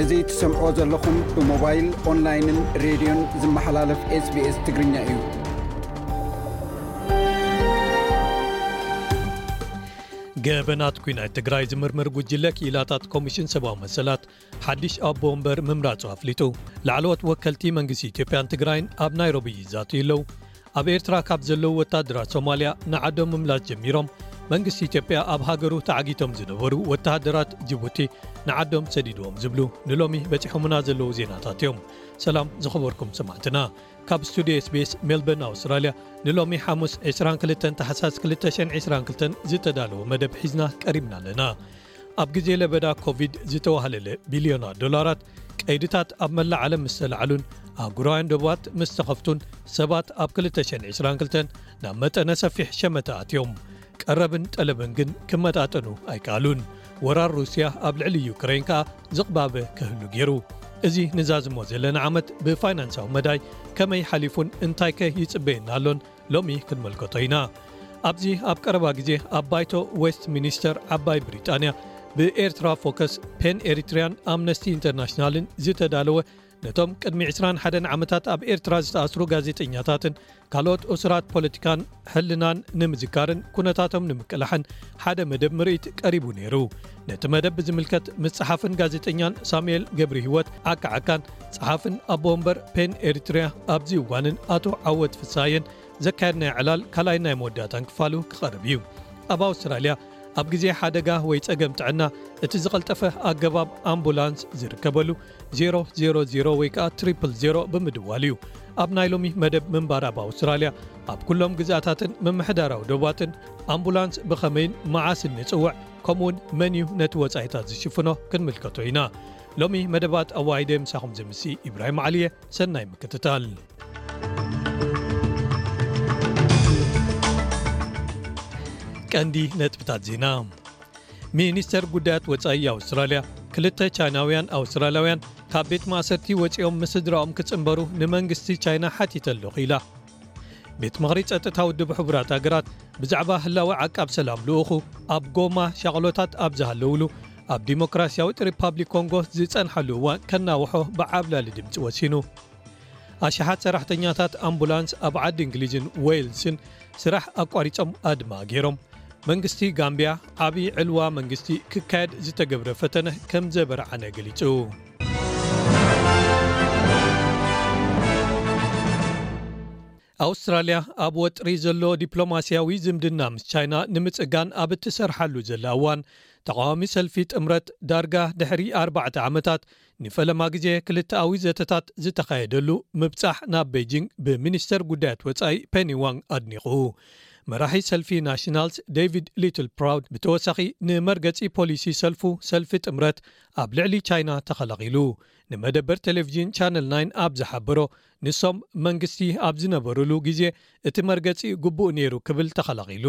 እዚ ትሰምዕዎ ዘለኹም ብሞባይል ኦንላይንን ሬድዮን ዝመሓላለፍ ስbስ ትግርኛ እዩ ገበናት ኲናት ትግራይ ዝምርምር ጉጅለ ክኢላታት ኮሚሽን ሰብኣዊ መሰላት ሓድሽ ኣቦ ወንበር ምምራጹ ኣፍሊጡ ላዕለዎት ወከልቲ መንግስቲ ኢትዮጵያን ትግራይን ኣብ ናይሮቢ ይዛትዩ ኣለዉ ኣብ ኤርትራ ካብ ዘለዉ ወታደራት ሶማልያ ንዓዶም ምምላስ ጀሚሮም መንግስቲ ኢትዮጵያ ኣብ ሃገሩ ተዓጊቶም ዝነበሩ ወተሃደራት ጅቡቲ ንዓዶም ሰዲድዎም ዝብሉ ንሎሚ በጺሖምና ዘለዉ ዜናታት እዮም ሰላም ዝኸበርኩም ሰማዕትና ካብ ስቱድዮ ኤስቢኤስ ሜልበርን ኣውስትራልያ ንሎሚ ሓሙስ ዕስራን ክልተን ታሕሳስ ክልተ ሽሕን ዕስራን ክልተን ዝተዳለወ መደብ ሒዝና ቀሪብና ኣለና። ኣብ ግዜ ለበዳ ኮቪድ ዝተዋህለለ ቢልዮናት ዶላራት ቀይድታት ኣብ መላእ ዓለም ምስ ተላዕሉን ኣህጉራውያን ደባት ምስ ተኸፍቱን ሰባት ኣብ 222 ናብ መጠነ ሰፊሕ ሸመተ ኣትዮም። ቀረብን ጠለብን ግን ክመጣጠኑ ኣይከኣሉን። ወራር ሩስያ ኣብ ልዕሊ ዩክረይን ከኣ ዝቕባበ ከህሉ ገይሩ። እዚ ንዛዝሞ ዘለና ዓመት ብፋይናንሳዊ መዳይ ከመይ ሓሊፉን እንታይከ ይጽበየና ኣሎን ሎሚ ክንምልከቶ ኢና። ኣብዚ ኣብ ቀረባ ግዜ ኣብ ባይቶ ዌስት ሚኒስተር ዓባይ ብሪጣንያ ብኤርትራ ፎከስ፣ ፔን ኤሪትርያን ኣምነስቲ ኢንተርናሽናልን ዝተዳለወ ነቶም ቅድሚ ዕስራን ሓደን ዓመታት ኣብ ኤርትራ ዝተኣስሩ ጋዜጠኛታትን ካልኦት እሱራት ፖለቲካን ሕልናን ንምዝካርን ኩነታቶም ንምቅላሕን ሓደ መደብ ምርኢት ቀሪቡ ነይሩ ነቲ መደብ ብዝምልከት ምስ ጸሓፍን ጋዜጠኛን ሳሙኤል ገብሪ ህይወት ዓካዓካን ጸሓፍን ኣቦ ወንበር ፔን ኤሪትርያ ኣብዚ እዋንን ኣቶ ዓወት ፍሳየን ዘካየድ ናይ ዕላል ካልኣይ ናይ መወዳእታን ክፋሉ ክቐርብ እዩ ኣብ ኣውስትራልያ ኣብ ግዜ ሓደጋ ወይ ጸገም ጥዕና እቲ ዝቐልጠፈ ኣገባብ ኣምቡላንስ ዝርከበሉ 000 ወይ ከኣ ትሪፕል ዜሮ ብምድዋል እዩ። ኣብ ናይ ሎሚ መደብ ምንባር ኣብ ኣውስትራልያ ኣብ ኩሎም ግዝኣታትን ምምሕዳራዊ ዶባትን ኣምቡላንስ ብኸመይን መዓስን ንጽውዕ ከምኡውን መን እዩ ነቲ ወጻኢታት ዝሽፍኖ ክንምልከቶ ኢና። ሎሚ መደባት ኣዋኢደ ምሳኹም ዝምሲ ኢብራሂም ዓሊ እየ። ሰናይ ምክትታል። ቀንዲ ነጥብታት ዜና ሚኒስተር ጉዳያት ወጻኢ ኣውስትራልያ፣ ክልተ ቻይናውያን ኣውስትራልያውያን ካብ ቤት ማእሰርቲ ወጺኦም ምስ ስድራኦም ክጽንበሩ ንመንግስቲ ቻይና ሓቲተ ኣለኹ ኢላ። ቤት ምኽሪ ጸጥታ ውድብ ሕቡራት ሃገራት ብዛዕባ ህላወ ዓቃብ ሰላም ልኡኹ ኣብ ጎማ ሻቕሎታት ኣብ ዝሃለውሉ ኣብ ዲሞክራስያዊት ሪፓብሊክ ኮንጎ ዝጸንሓሉ እዋን ከናውሖ ብዓብላሊ ድምጺ ወሲኑ። ኣሽሓት ሰራሕተኛታት ኣምቡላንስ ኣብ ዓዲ እንግሊዝን ዌይልስን ስራሕ ኣቋሪጾም ኣድማ ገይሮም። መንግስቲ ጋምብያ ዓብዪ ዕልዋ መንግስቲ ክካየድ ዝተገብረ ፈተነ ከም ዘበርዓነ ገሊጹ። ኣውስትራልያ ኣብ ወጥሪ ዘሎ ዲፕሎማስያዊ ዝምድና ምስ ቻይና ንምጽጋን ኣብ እትሰርሓሉ ዘላ እዋን ተቓዋሚ ሰልፊ ጥምረት ዳርጋ ድሕሪ ኣርባዕተ ዓመታት ንፈለማ ግዜ ክልተኣዊ ዘተታት ዝተኻየደሉ ምብጻሕ ናብ በይጂንግ ብሚኒስተር ጉዳያት ወጻኢ ፔኒ ዋንግ ኣድኒቑ። መራሒ ሰልፊ ናሽናልስ ደይቪድ ሊትል ፕራውድ ብተወሳኺ ንመርገጺ ፖሊሲ ሰልፉ ሰልፊ ጥምረት ኣብ ልዕሊ ቻይና ተኸላኺሉ ንመደበር ቴሌቪዥን ቻነል ናይን ኣብ ዝሓበሮ ንሶም መንግስቲ ኣብ ዝነበሩሉ ግዜ እቲ መርገጺ ግቡእ ነይሩ ክብል ተኸላኺሉ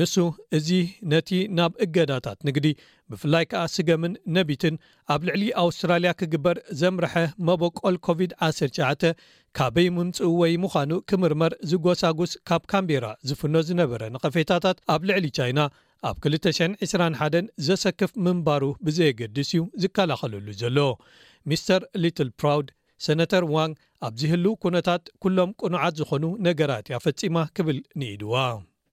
ንሱ እዚ ነቲ ናብ እገዳታት ንግዲ ብፍላይ ከኣ ስገምን ነቢትን ኣብ ልዕሊ ኣውስትራልያ ክግበር ዘምርሐ መበቆል ኮቪድ ዓሰርተ ትሽዓተ ካበይ ምምጽኡ ወይ ምዃኑ ክምርመር ዝጎሳጉስ ካብ ካንቤራ ዝፍኖ ዝነበረ ነቐፌታታት ኣብ ልዕሊ ቻይና ኣብ ክልተ ሽሕን ዕስራን ሓደን ዘሰክፍ ምንባሩ ብዘየገድስ እዩ ዝከላኸለሉ ዘሎ ሚስተር ሊትልፕራውድ። ሰነተር ዋንግ ኣብዚ ህሉው ኩነታት ኩሎም ቅኑዓት ዝኾኑ ነገራት እያ ፈጺማ ክብል ንኢድዋ።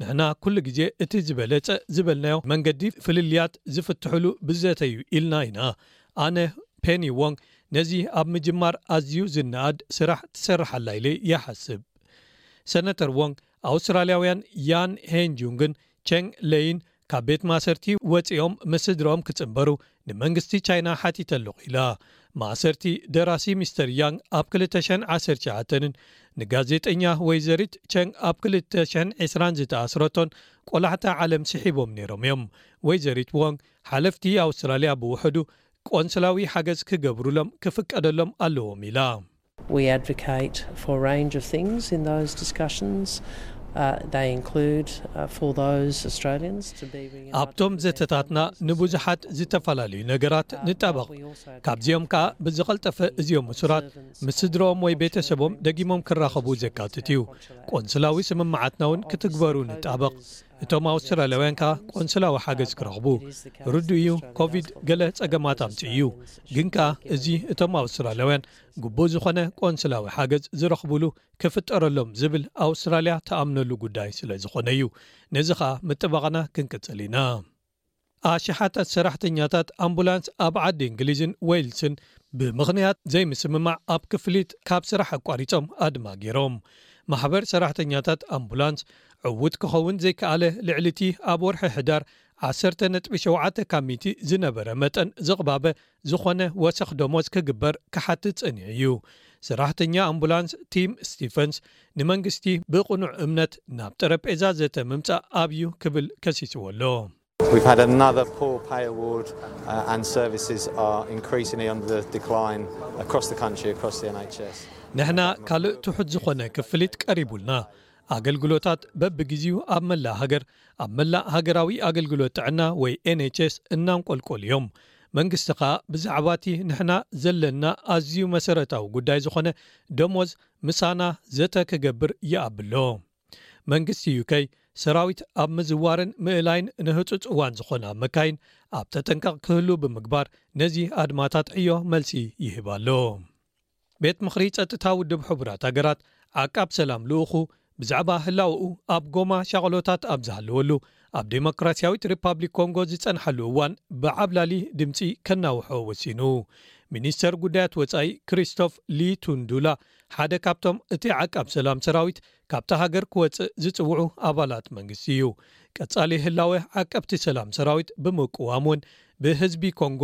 ንሕና ኩሉ ግዜ እቲ ዝበለጸ ዝበልናዮ መንገዲ ፍልልያት ዝፍትሕሉ ብዘተ'ዩ ኢልና ኢና። ኣነ ፔኒ ዎንግ ነዚ ኣብ ምጅማር ኣዝዩ ዝነኣድ ስራሕ ትሰርሕ ኣላ ኢለ ይሓስብ። ሰነተር ዎንግ ኣውስትራልያውያን ያን ሄንጁንግን ቸንግ ለይን ካብ ቤት ማእሰርቲ ወጺኦም ምስ ስድርኦም ክጽንበሩ ንመንግስቲ ቻይና ሓቲተ ኣለኹ ኢላ። ማእሰርቲ ደራሲ ሚስተር ያንግ ኣብ ክልተ ሽሕን ዓሰርተ ትሽዓተንን ንጋዜጠኛ ወይዘሪት ቸንግ ኣብ ክልተ ሽሕን ዕስራን ዝተኣስረቶን ቆላሕታ ዓለም ስሒቦም ነይሮም እዮም። ወይዘሪት ዎንግ ሓለፍቲ ኣውስትራልያ ብውሑዱ ቆንስላዊ ሓገዝ ክገብሩሎም ክፍቀደሎም ኣለዎም ኢላ። We advocate for a range of things in those discussions. They include for those Australians to be reunited with their family members. ኣብቶም ዘተታትና ንብዙሓት ዝተፈላለዩ ነገራት ንጣበቕ። ካብዚኦም ከኣ ብዝቐልጠፈ እዚኦም እሱራት ምስ ስድርኦም ወይ ቤተሰቦም ደጊሞም ክራኸቡ ዘካትት እዩ። ቆንስላዊ ስምምዓትና እውን ክትግበሩ ንጣበቕ። እቶም ኣውስትራልያውያን ከኣ ቆንስላዊ ሓገዝ ክረኽቡ። ርዱእ እዩ ኮቪድ ገለ ጸገማት ኣምጺኡ እዩ፣ ግን ከኣ እዚ እቶም ኣውስትራልያውያን ግቡእ ዝኾነ ቆንስላዊ ሓገዝ ዝረኽቡሉ ክፍጠረሎም ዝብል ኣውስትራልያ ትኣምነሉ ጉዳይ ስለ ዝኾነ እዩ ነዚ ከኣ ምጥባቕና ክንቅጽል ኢና ኣሽሓት ሰራሕተኛታት ኣምቡላንስ ኣብ ዓዲ እንግሊዝን ወይልስን ብምኽንያት ዘይምስምማዕ ኣብ ክፍሊት ካብ ስራሕ ኣቋሪጾም ኣድማ ገይሮም ማሕበር ሰራሕተኛታት ኣምቡላንስ ዕዉት ክኸውን ዘይከኣለ ልዕሊ እቲ ኣብ ወርሒ ሕዳር 1ጥ ሸ ካብ ሚቲ ዝነበረ መጠን ዝቕባበ ዝኾነ ወሰኽ ደሞዝ ክግበር ክሓትት ጸኒሑ እዩ። ሰራሕተኛ ኣምቡላንስ ቲም ስቲፈንስ ንመንግስቲ ብቕኑዕ እምነት ናብ ጠረጴዛ ዘተ ምምጻእ ኣብዩ ክብል ከሲስዎ ኣሎ። ንሕና ካልእ ትሑት ዝኾነ ክፍሊት ቀሪቡልና፣ ኣገልግሎታት በብግዜኡ ኣብ መላእ ሃገር ኣብ መላእ ሃገራዊ ኣገልግሎት ጥዕና ወይ NHS እናንቆልቆሉ እዮም። መንግስቲ ከኣ ብዛዕባ'ቲ ንሕና ዘለና ኣዝዩ መሰረታዊ ጉዳይ ዝኾነ ደሞዝ ምሳና ዘተ ክገብር ይኣቢ ኣሎ። መንግስቲ ዩከይ ሰራዊት ኣብ ምዝዋርን ምእላይን ንህጹጽ እዋን ዝኾነ ኣብ መካይን ኣብ ተጠንቀቕ ክህሉ ብምግባር ነዚ ኣድማታት ዕዮ መልሲ ይህብ ኣሎ። ቤት ምኽሪ ጸጥታ ውድብ ሕቡራት ሃገራት፣ ዓቃብ ሰላም ልኡኹ ብዛዕባ ህላወኡ ኣብ ጎማ ሻቕሎታት ኣብ ዝሃለወሉ፣ ኣብ ደሞክራስያዊት ሪፓብሊክ ኮንጎ ዝጸንሓሉ እዋን ብዓብላሊ ድምጺ ከናውሖ ወሲኑ። ሚኒስተር ጉዳያት ወጻኢ ክሪስቶፍ ሊቱንዱላ ሓደ ካብቶም እቲ ዓቃብ ሰላም ሰራዊት ካብታ ሃገር ክወጽእ ዝጽውዑ ኣባላት መንግስቲ እዩ። ቀጻሊ ህላወ ዓቀብቲ ሰላም ሰራዊት ብምቅዋም እውን ብህዝቢ ኮንጎ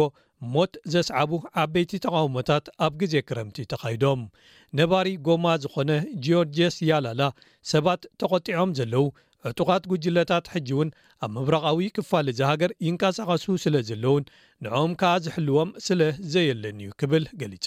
ሞት ዘስዓቡ ዓበይቲ ተቓውሞታት ኣብ ግዜ ክረምቲ ተኻይዶም። ነባሪ ጎማ ዝኾነ ጂዮርጀስ ያላላ፣ ሰባት ተቖጢዖም ዘለዉ፣ ዕጡቓት ጉጅለታት ሕጂ'ውን ኣብ ምብራቓዊ ክፋል እዛ ሃገር ይንቀሳቐሱ ስለ ዘለዉን ንዕኦም ከኣ ዝሕልዎም ስለ ዘየለን'ዩ ክብል ገሊጹ።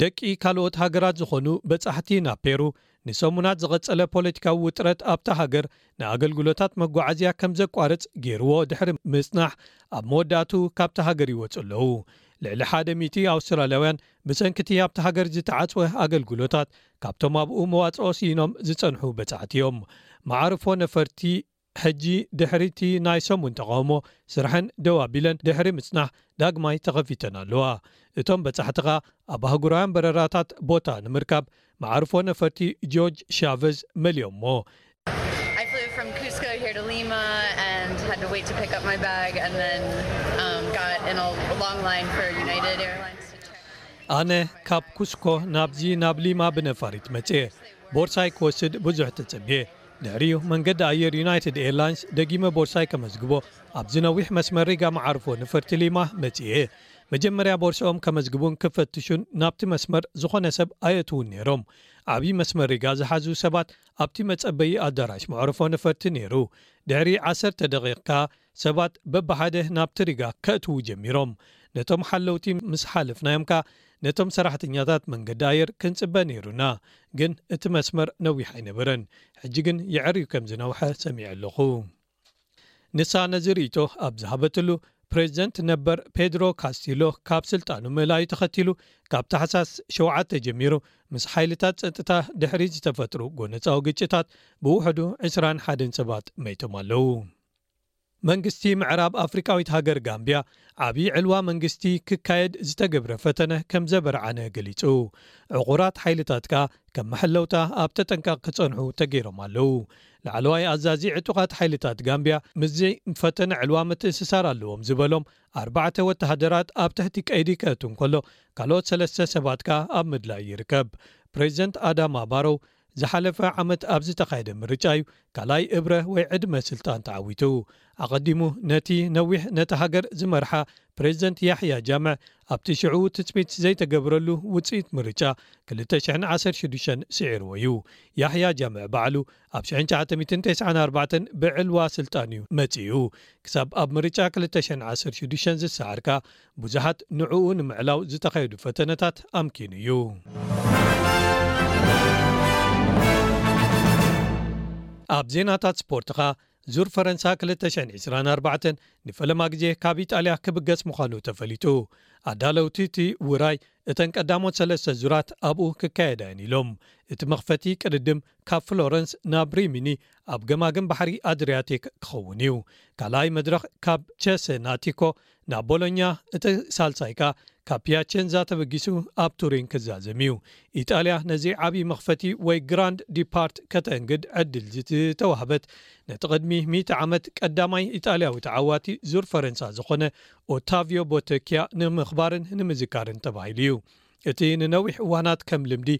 ደቂ ካልኦት ሃገራት ዝኾኑ በጻሕቲ ናብ ፔሩ፣ ንሰሙናት ዝቐጸለ ፖለቲካዊ ውጥረት ኣብታ ሃገር ንኣገልግሎታት መጓዓዝያ ከም ዘቋርጽ ገይሩዎ ድሕሪ ምጽናሕ ኣብ መወዳእትኡ ካብታ ሃገር ይወጹ ኣለዉ። ልዕሊ ሓደ ሚእቲ ኣውስትራልያውያን ብሰንኪ'ቲ ኣብታ ሃገር ዝተዓጽወ ኣገልግሎታት ካብቶም ኣብኡ መዋጽኦ ስኢኖም ዝጸንሑ በጻሕቲ'ዮም። መዓርፎ ነፈርቲ ሕጂ ድሕሪ እቲ ናይ ሰሙን ተቓውሞ ስርሐን ደው ኣቢለን ድሕሪ ምጽናሕ ዳግማይ ተኸፊተን ኣለዋ። እቶም በጻሕቲ ከኣ ኣብ ኣህጉራውያን በረራታት ቦታ ንምርካብ መዓርፎ ነፈርቲ ጆርጅ ሻቨዝ መሊኦሞ። ኣነ ካብ ኩስኮ ናብዚ ናብ ሊማ ብነፋሪት መጺኤ። ቦርሳይ ክወስድ ብዙሕ ተጸብየ። ድሕሪኡ መንገዲ ኣየር ዩናይትድ ኤርላይንስ ደጊመ ቦርሳይ ከመዝግቦ ኣብዚ ነዊሕ መስመር ሪጋ መዓርፎ ነፈርቲ ሊማ መጺኤ። መጀመርያ ቦርስኦም ከመዝግቡን ክፈትሹን ናብቲ መስመር ዝኾነ ሰብ ኣየእትዉን ነይሮም። ዓብዪ መስመር ሪጋ ዝሓዙ ሰባት ኣብቲ መጸበዪ ኣዳራሽ መዕርፎ ነፈርቲ ነይሩ። ድሕሪ ዓሰርተ ደቒቕ ከኣ ሰባት በብሓደ ናብቲ ሪጋ ከእትዉ ጀሚሮም። ነቶም ሓለውቲ ምስ ሓለፍናዮም ከኣ ነቶም ሰራሕተኛታት መንገዲ ኣየር ክንጽበ ነይሩና። ግን እቲ መስመር ነዊሕ ኣይነበረን። ሕጂ ግን የዐርዩ ከም ዝነውሐ ሰሚዐ ኣለኹ። ንሳ ነዚ ርእይቶ ኣብ ዝሃበትሉ፣ ፕረዚደንት ነበር ፔድሮ ካስቲሎ ካብ ስልጣኑ ምእላዩ ተኸቲሉ ካብ ታሕሳስ ሸውዓተ ጀሚሩ ምስ ሓይልታት ጸጥታ ድሕሪ ዝተፈጥሩ ጎነጻዊ ግጭታት ብውሕዱ ዕስራን ሓደን ሰባት መይቶም ኣለዉ። መንግስቲ ምዕራብ ኣፍሪቃዊት ሃገር ጋምቢያ ዓቢ ዕልዋ መንግስቲ ክካየድ ዝተገብረ ፈተነ ከም ዘበርዓነ ገሊጹ። ዕቑራት ሓይልታት ከኣ ከም መሐለውታ ኣብ ተጠንቀቕ ክጸንሑ ተገይሮም ኣለዉ። ላዕለዋይ ኣዛዚ ዕጡቓት ሓይልታት ጋምቢያ ምስዚ ፈተነ ዕልዋ ምትእስሳር ኣለዎም ዝበሎም ኣርባዕተ ወተሃደራት ኣብ ትሕቲ ቀይዲ ከእቱ እንከሎ ካልኦት ሰለስተ ሰባት ከኣ ኣብ ምድላይ ይርከብ። ፕረዚደንት ኣዳማ ባሮው ዝሓለፈ ዓመት ኣብ ዝተኻየደ ምርጫ'ዩ ካልኣይ እብረ ወይ ዕድመ ስልጣን ተዓዊቱ። ኣቐዲሙ ነቲ ነዊሕ ነታ ሃገር ዝመርሓ ፕረዚደንት ያሕያ ጃምዕ ኣብቲ ሽዑ ትጽቢት ዘይተገብረሉ ውጽኢት ምርጫ ክልተ ሽሕን ዓሰርተ ሽዱሽተን ስዒርዎ'ዩ። ያሕያ ጃምዕ ባዕሉ ኣብ ሽሕን ትሽዓተ ሚእትን ተስዓን ኣርባዕተን ብዕልዋ ስልጣን'ዩ መጺኡ። ክሳብ ኣብ ምርጫ ክልተ ሽሕን ዓሰርተ ሽዱሽተን ዝሰዓር ከኣ ብዙሓት ንዕኡ ንምዕላው ዝተኻየዱ ፈተነታት ኣምኪኑ እዩ። ኣብ ዜናታት ስፖርት ኸኣ ዙር ፈረንሳ 224 ንፈለማ ግዜ ካብ ኢጣልያ ክብገስ ምዃኑ ተፈሊጡ ኣዳለውቲ እቲ ውራይ እተን ቀዳሞት ሰለስተ ዙራት ኣብኡ ክካየዳየን ኢሎም እቲ መኽፈቲ ቅድድም ካብ ፍሎረንስ ናብ ሪሚኒ ኣብ ገማግም ባሕሪ ኣድርያቲክ ክኸውን እዩ ካልኣይ መድረኽ ካብ ቸሰ ናቲኮ ናብ ቦሎኛ፣ እቲ ሳልሳይ ከኣ ካብ ፒያቸንዛ ተበጊሱ ኣብ ቱሪን ክዛዘም እዩ። ኢጣልያ ነዚ ዓቢ መኽፈቲ ወይ ግራንድ ዲፓርት ከተእንግድ ዕድል ዝተዋህበት፣ ነቲ ቅድሚ ሚእቲ ዓመት ቀዳማይ ኢጣልያዊ ተዓዋቲ ዙር ፈረንሳ ዝኾነ ኦታቪዮ ቦተኪያ ንምኽባርን ንምዝካርን ተባሂሉ እዩ። እቲ ንነዊሕ እዋናት ከም ልምዲ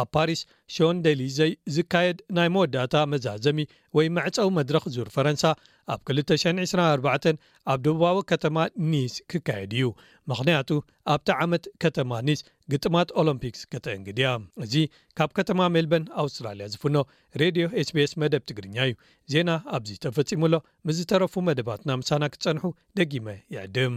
ኣብ ፓሪስ ሾን ደሊዘይ ዝካየድ ናይ መወዳእታ መዛዘሚ ወይ መዕጸዊ መድረኽ ዙር ፈረንሳ፣ ኣብ ክልተ ሽሕን ዒስራን ኣርባዕተን ኣብ ደቡባዊ ከተማ ኒስ ክካየድ እዩ፣ ምኽንያቱ ኣብቲ ዓመት ከተማ ኒስ ግጥማት ኦሎምፒክስ ከተእንግድ እያ። እዚ ካብ ከተማ ሜልበን ኣውስትራልያ ዝፍኖ ሬድዮ ኤስቢኤስ መደብ ትግርኛ እዩ። ዜና ኣብዚ ተፈጺሙ ኣሎ፣ ምስ ዝተረፉ መደባትና ምሳና ክትጸንሑ ደጊመ ይዕድም።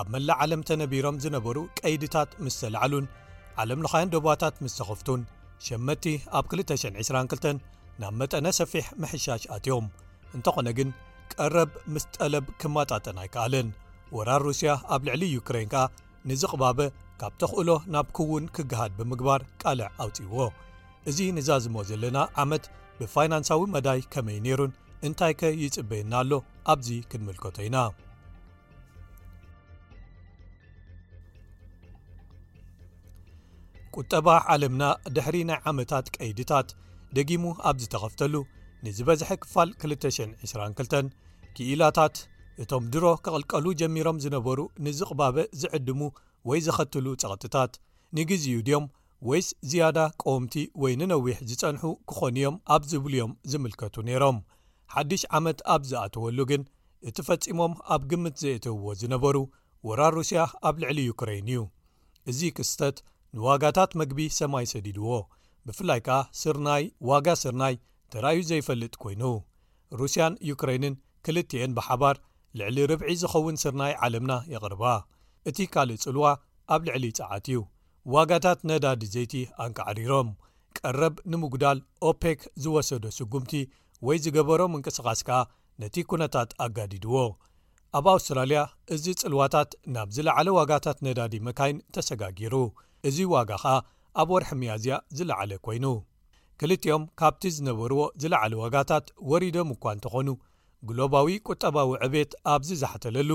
ኣብ መላእ ዓለም ተነቢሮም ዝነበሩ ቀይድታት ምስ ተላዕሉን ዓለም ለኻያን ደባታት ምስ ተኸፍቱን ሸመቲ ኣብ 222 ናብ መጠነ ሰፊሕ ምሕሻሽ ኣትዮም እንተኾነ ግን ቀረብ ምስ ጠለብ ክማጣጠን ኣይከኣለን ወራር ሩስያ ኣብ ልዕሊ ዩክረይን ከኣ ንዝቕባበ ካብ ተኽእሎ ናብ ክውን ክገሃድ ብምግባር ቃልዕ ኣውጽዎ እዚ ንዛዝሞ ዘለና ዓመት ብፋይናንሳዊ መዳይ ከመይ ነይሩን እንታይከ ይጽበየና ኣሎ ኣብዚ ክንምልከቶ ኢና ቁጠባ ዓለምና ድሕሪ ናይ ዓመታት ቀይድታት ደጊሙ ኣብ ዝተኸፍተሉ ንዝበዝሐ ክፋል 222 ክኢላታት እቶም ድሮ ክቕልቀሉ ጀሚሮም ዝነበሩ ንዝቕባበ ዝዕድሙ ወይ ዘኸትሉ ጸቕጥታት ንግዜኡ ድዮም ወይስ ዝያዳ ቀወምቲ ወይ ንነዊሕ ዝጸንሑ ክኾኑ'ዮም ኣብ ዝብሉ'ዮም ዝምልከቱ ነይሮም። ሓድሽ ዓመት ኣብ ዝኣተወሉ ግን እቲ ፈጺሞም ኣብ ግምት ዘየእተውዎ ዝነበሩ ወራር ሩስያ ኣብ ልዕሊ ዩክረይን'ዩ። እዚ ክስተት ንዋጋታት መግቢ ሰማይ ሰዲድዎ፣ ብፍላይ ከኣ ስርናይ፣ ዋጋ ስርናይ ተራእዩ ዘይፈልጥ ኮይኑ። ሩስያን ዩክረይንን ክልቲኤን ብሓባር ልዕሊ ርብዒ ዝኸውን ስርናይ ዓለምና የቕርባ። እቲ ካልእ ጽልዋ ኣብ ልዕሊ ጸዓት'ዩ። ዋጋታት ነዳዲ ዘይቲ ኣንቃዕሪሮም። ቀረብ ንምጉዳል ኦፔክ ዝወሰዶ ስጉምቲ ወይ ዝገበሮ ምንቅስቓስ ከኣ ነቲ ኩነታት ኣጋዲድዎ። ኣብ ኣውስትራልያ እዚ ጽልዋታት ናብ ዝለዓለ ዋጋታት ነዳዲ መካይን ተሰጋጊሩ፣ እዚ ዋጋ ከኣ ኣብ ወርሒ ሚያዝያ ዝለዓለ ኰይኑ። ክልቲኦም ካብቲ ዝነበርዎ ዝለዓለ ዋጋታት ወሪዶም እኳ እንተዀኑ፣ ግሎባዊ ቁጠባዊ ዕቤት ኣብ ዝዛሕተለሉ፣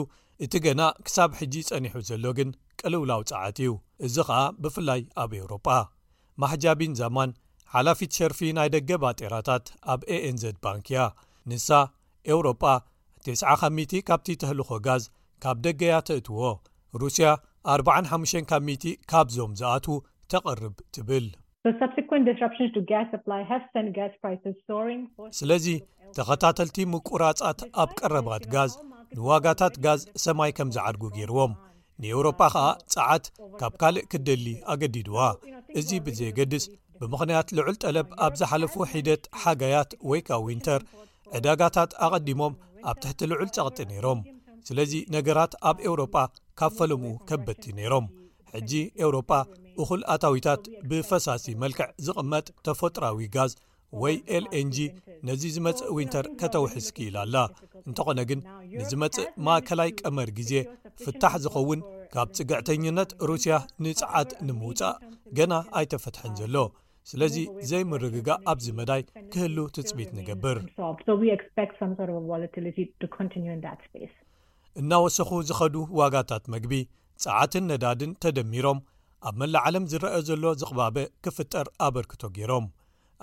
እቲ ገና ክሳብ ሕጂ ጸኒሑ ዘሎ ግን ቅልውላው ጸዓት እዩ፣ እዚ ኸኣ ብፍላይ ኣብ ኤውሮጳ። ማሕጃ ቢን ዛማን፣ ሓላፊት ሸርፊ ናይ ደገ ባጤራታት ኣብ ANZ ባንክ እያ። ንሳ፣ ኤውሮጳ ተስዓ ካብ ሚእቲ ካብቲ ተህልኾ ጋዝ ካብ ደገ እያ ተእትዎ፣ ሩስያ ኣርብዓን ሓሙሽተን ካብ ሚእቲ ካብዞም ዝኣትዉ ተቕርብ ትብል። ስለዚ ተኸታተልቲ ምቁራጻት ኣብ ቀረባት ጋዝ ንዋጋታት ጋዝ ሰማይ ከም ዝዓድጉ ገይርዎም ንኤውሮጳ ኸኣ ጸዓት ካብ ካልእ ክትደሊ ኣገዲድዋ እዚ ብዘየገድስ ብምኽንያት ልዑል ጠለብ ኣብ ዝሓለፉ ሒደት ሓጋያት ወይ ከኣ ዊንተር ዕዳጋታት ኣቐዲሞም ኣብ ትሕቲ ልዑል ጸቕጢ ነይሮም ስለዚ ነገራት ኣብ ኤውሮጳ ካብ ፈለሙ ከበቲ ነይሮም ሕጂ ኤውሮጳ እኹል ኣታዊታት ብፈሳሲ መልክዕ ዝቕመጥ ተፈጥራዊ ጋዝ ወይ ኤልኤንg ነዚ ዝመጽእ ዊንተር ከተውሕስ ክኢላ ኣላ እንተኾነ ግን ንዝመጽእ ማእከላይ ቀመር ግዜ ፍታሕ ዝኸውን ካብ ጽግዕተኝነት ሩስያ ንጽዓት ንምውጻእ ገና ኣይተፈትሐን ዘሎ ስለዚ ዘይምርግጋእ ኣብዚ መዳይ ክህሉ ትጽቢት ንገብር እናወሰኹ ዝኸዱ ዋጋታት መግቢ ጸዓትን ነዳድን ተደሚሮም ኣብ መላእ ዓለም ዝረኣ ዘሎ ዝቕባበ ክፍጠር ኣበርክቶ ገይሮም።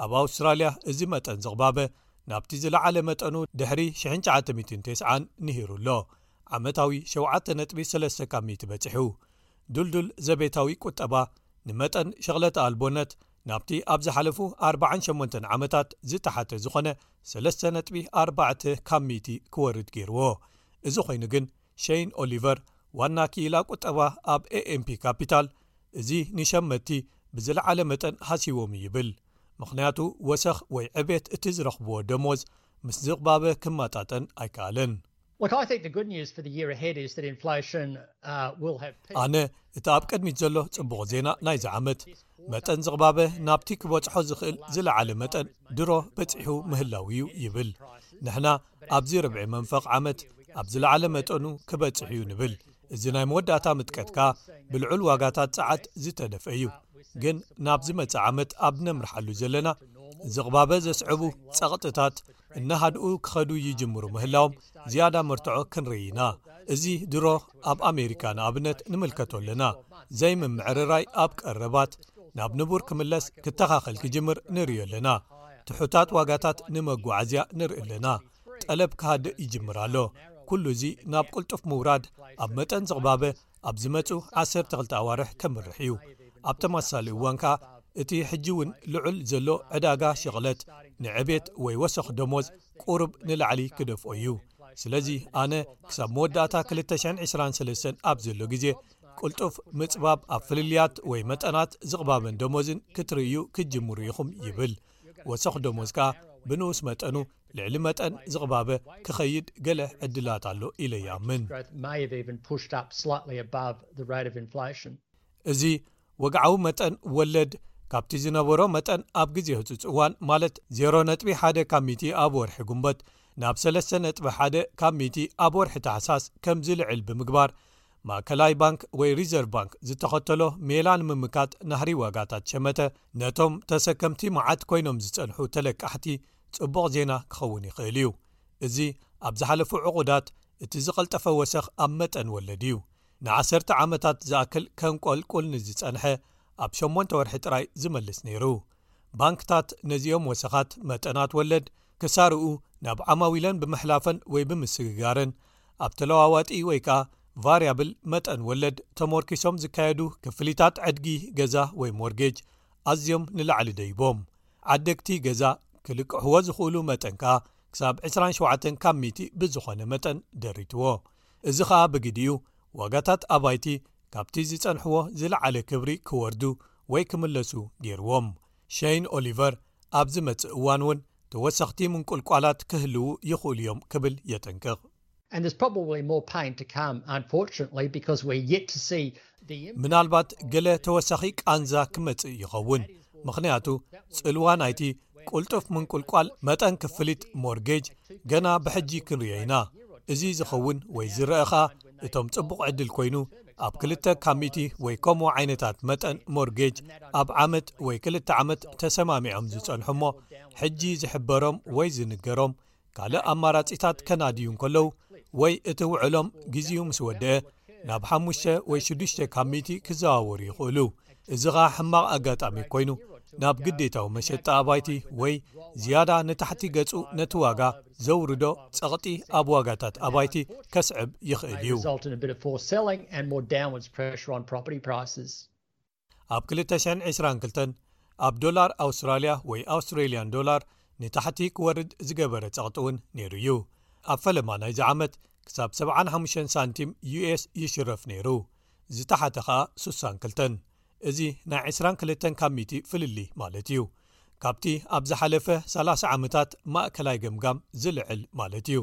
ኣብ ኣውስትራልያ እዚ መጠን ዝቕባበ ናብቲ ዝለዓለ መጠኑ ድሕሪ 1990 ንሂሩ ኣሎ፣ ዓመታዊ 7.3 ካብ ሚእቲ በጺሑ። ድልዱል ዘቤታዊ ቁጠባ ንመጠን ሸቕለተ ኣልቦነት ናብቲ ኣብ ዝሓለፉ ኣርባዓን ሸሞንተን ዓመታት ዝተሓተ ዝኾነ ሰለስተ ነጥቢ ኣርባዕተ ካብ ሚእቲ ክወርድ ገይርዎ፣ እዚ ኮይኑ ግን፣ ሸይን ኦሊቨር፣ ዋና ክኢላ ቁጠባ ኣብ ኤኤምፒ ካፒታል፣ እዚ ንሸመትቲ ብዝለዓለ መጠን ሃስይዎም'ዩ ይብል፣ ምኽንያቱ ወሰኽ ወይ ዕቤት እቲ ዝረኽብዎ ደሞዝ ምስ ዝቕባበ ክመጣጠን ኣይከኣለን። ኣነ እቲ ኣብ ቅድሚት ዘሎ ጽቡቕ ዜና ናይዚ ዓመት፣ መጠን ዝቕባበ ናብቲ ክበጽሖ ዝኽእል ዝለዓለ መጠን ድሮ በጺሑ ምህላዉ'ዩ ይብል። ንሕና ኣብዚ ርብዒ መንፈቕ ዓመት ኣብ ዝለዓለ መጠኑ ክበጽሕ እዩ ንብል። እዚ ናይ መወዳእታ ምጥቀትካ ብልዑል ዋጋታት ጸዓት ዝተደፍአ እዩ፣ ግን ናብ ዝመጽእ ዓመት ኣብ ነምርሓሉ ዘለና ዝቕባበ ዘስዕቡ ጸቕጥታት እናሃድኡ ክኸዱ ይጅምሩ ምህላዎም ዝያዳ መርትዖ ክንርኢ ኢና። እዚ ድሮ ኣብ ኣሜሪካ ንኣብነት ንምልከቶ ኣለና፣ ዘይምምዕርራይ ኣብ ቀረባት ናብ ንቡር ክምለስ ክተኻኸል ክጅምር ንርእዮ ኣለና። ትሑታት ዋጋታት ንመጓዓዝያ ንርኢ ኣለና ጠለብ ክሃድእ ይጅምር ኣሎ ኩሉ እዚ ናብ ቅልጡፍ ምውራድ ኣብ መጠን ዝቕባበ ኣብ ዝመፁ 12 ኣዋርሕ ከምርሕ እዩ ኣብ ተመሳሳሊ እዋን ከኣ እቲ ሕጂ እውን ልዑል ዘሎ ዕዳጋ ሸቕለት ንዕቤት ወይ ወሰኽ ደሞዝ ቁሩብ ንላዕሊ ክደፍኦ እዩ ስለዚ ኣነ ክሳብ መወዳእታ 223 ኣብ ዘሎ ግዜ ቅልጡፍ ምጽባብ ኣብ ፍልልያት ወይ መጠናት ዝቕባበን ደሞዝን ክትርእዩ ክትጅምሩ ኢኹም ይብል ወሰኽ ደሞዝ ከኣ ብንኡስ መጠኑ ልዕሊ መጠን ዝቕባበ ክኸይድ ገለ ዕድላት ኣሎ ኢለ ይኣምን እዚ ወግዓዊ መጠን ወለድ ካብቲ ዝነበሮ መጠን ኣብ ግዜ ህጹጽ እዋን ማለት 0ሮ ነጥቢ ሓደ ካብ ሚቲ ኣብ ወርሒ ጉንበት ናብ ሰለስተ ነጥቢ ሓደ ካብ ሚቲ ኣብ ወርሒ ተሓሳስ ከምዝልዕል ብምግባር ማእከላይ ባንክ ወይ ሪዘርቭ ባንክ ዝተኸተሎ ሜላ ንምምካት ናህሪ ዋጋታት ሸመተ ነቶም ተሰከምቲ መዓት ኮይኖም ዝጸንሑ ተለቃሕቲ ጽቡቕ ዜና ክኸውን ይኽእል እዩ። እዚ ኣብ ዝሓለፉ ዕቑዳት እቲ ዝቐልጠፈ ወሰኽ ኣብ መጠን ወለድ እዩ። ንዓሰርተ ዓመታት ዝኣክል ከንቆልቁል ንዝጸንሐ ኣብ ሸሞንተ ወርሒ ጥራይ ዝመልስ ነይሩ። ባንክታት ነዚኦም ወሰኻት መጠናት ወለድ ክሳርኡ ናብ ዓማዊለን ብምሕላፈን ወይ ብምስግጋረን ኣብ ተለዋዋጢ ወይ ከኣ ቫርያብል መጠን ወለድ ተሞርኪሶም ዝካየዱ ክፍሊታት ዕድጊ ገዛ ወይ ሞርጌጅ ኣዝዮም ንላዕሊ ደይቦም ዓደግቲ ገዛ ክልቅሕዎ ዝኽእሉ መጠን ከኣ ክሳብ 27 ካብ ሚእቲ ብዝኾነ መጠን ደሪትዎ። እዚ ኸኣ ብግዲኡ ዋጋታት ኣባይቲ ካብቲ ዝጸንሕዎ ዝለዓለ ክብሪ ክወርዱ ወይ ክምለሱ ገይርዎም። ሸይን ኦሊቨር ኣብ ዝመጽእ እዋን እውን ተወሰኽቲ ምንቁልቋላት ክህልዉ ይኽእሉ እዮም ክብል የጠንቅቕ። ምናልባት ገለ ተወሳኺ ቃንዛ ክመጽእ ይኸውን ምኽንያቱ ጽልዋ ናይቲ ቁልጡፍ ምንቁልቋል መጠን ክፍሊት ሞርጌጅ ገና ብሕጂ ክንርዮ ኢና እዚ ዝኸውን ወይ ዝረአ ኸኣ እቶም ጽቡቕ ዕድል ኮይኑ ኣብ ክልተ ካብ ሚእቲ ወይ ከምኡ ዓይነታት መጠን ሞርጌጅ ኣብ ዓመት ወይ ክልተ ዓመት ተሰማሚዖም ዝጸንሑ እሞ ሕጂ ዝሕበሮም ወይ ዝንገሮም ካልእ ኣማራጺታት ከናድዩ እንከለዉ ወይ እቲ ውዕሎም ግዜኡ ምስ ወደአ ናብ ሓሙሽተ ወይ ሽዱሽተ ካብ ሚእቲ ክዘዋወሩ ይኽእሉ እዚ ኸኣ ሕማቕ ኣጋጣሚ ኮይኑ ናብ ግዴታዊ መሸጣ ኣባይቲ ወይ ዝያዳ ንታሕቲ ገጹ ነቲ ዋጋ ዘውርዶ ጸቕጢ ኣብ ዋጋታት ኣባይቲ ከስዕብ ይኽእል እዩ ኣብ 2022 ኣብ ዶላር ኣውስትራልያ ወይ ኣውስትራልያን ዶላር ንታሕቲ ክወርድ ዝገበረ ጸቕጢ'ውን ነይሩ እዩ። ኣብ ፈለማ ናይዚ ዓመት ክሳብ 75 ሳንቲም ዩኤስ ይሽረፍ ነይሩ፣ ዝተሓተ ከኣ ስሳን ክልተን። እዚ ናይ ዕስራን ክልተን ካብ ሚእቲ ፍልልይ ማለት እዩ። ካብቲ ኣብ ዝሓለፈ ሰላሳ ዓመታት ማእከላይ ገምጋም ዝልዕል ማለት እዩ።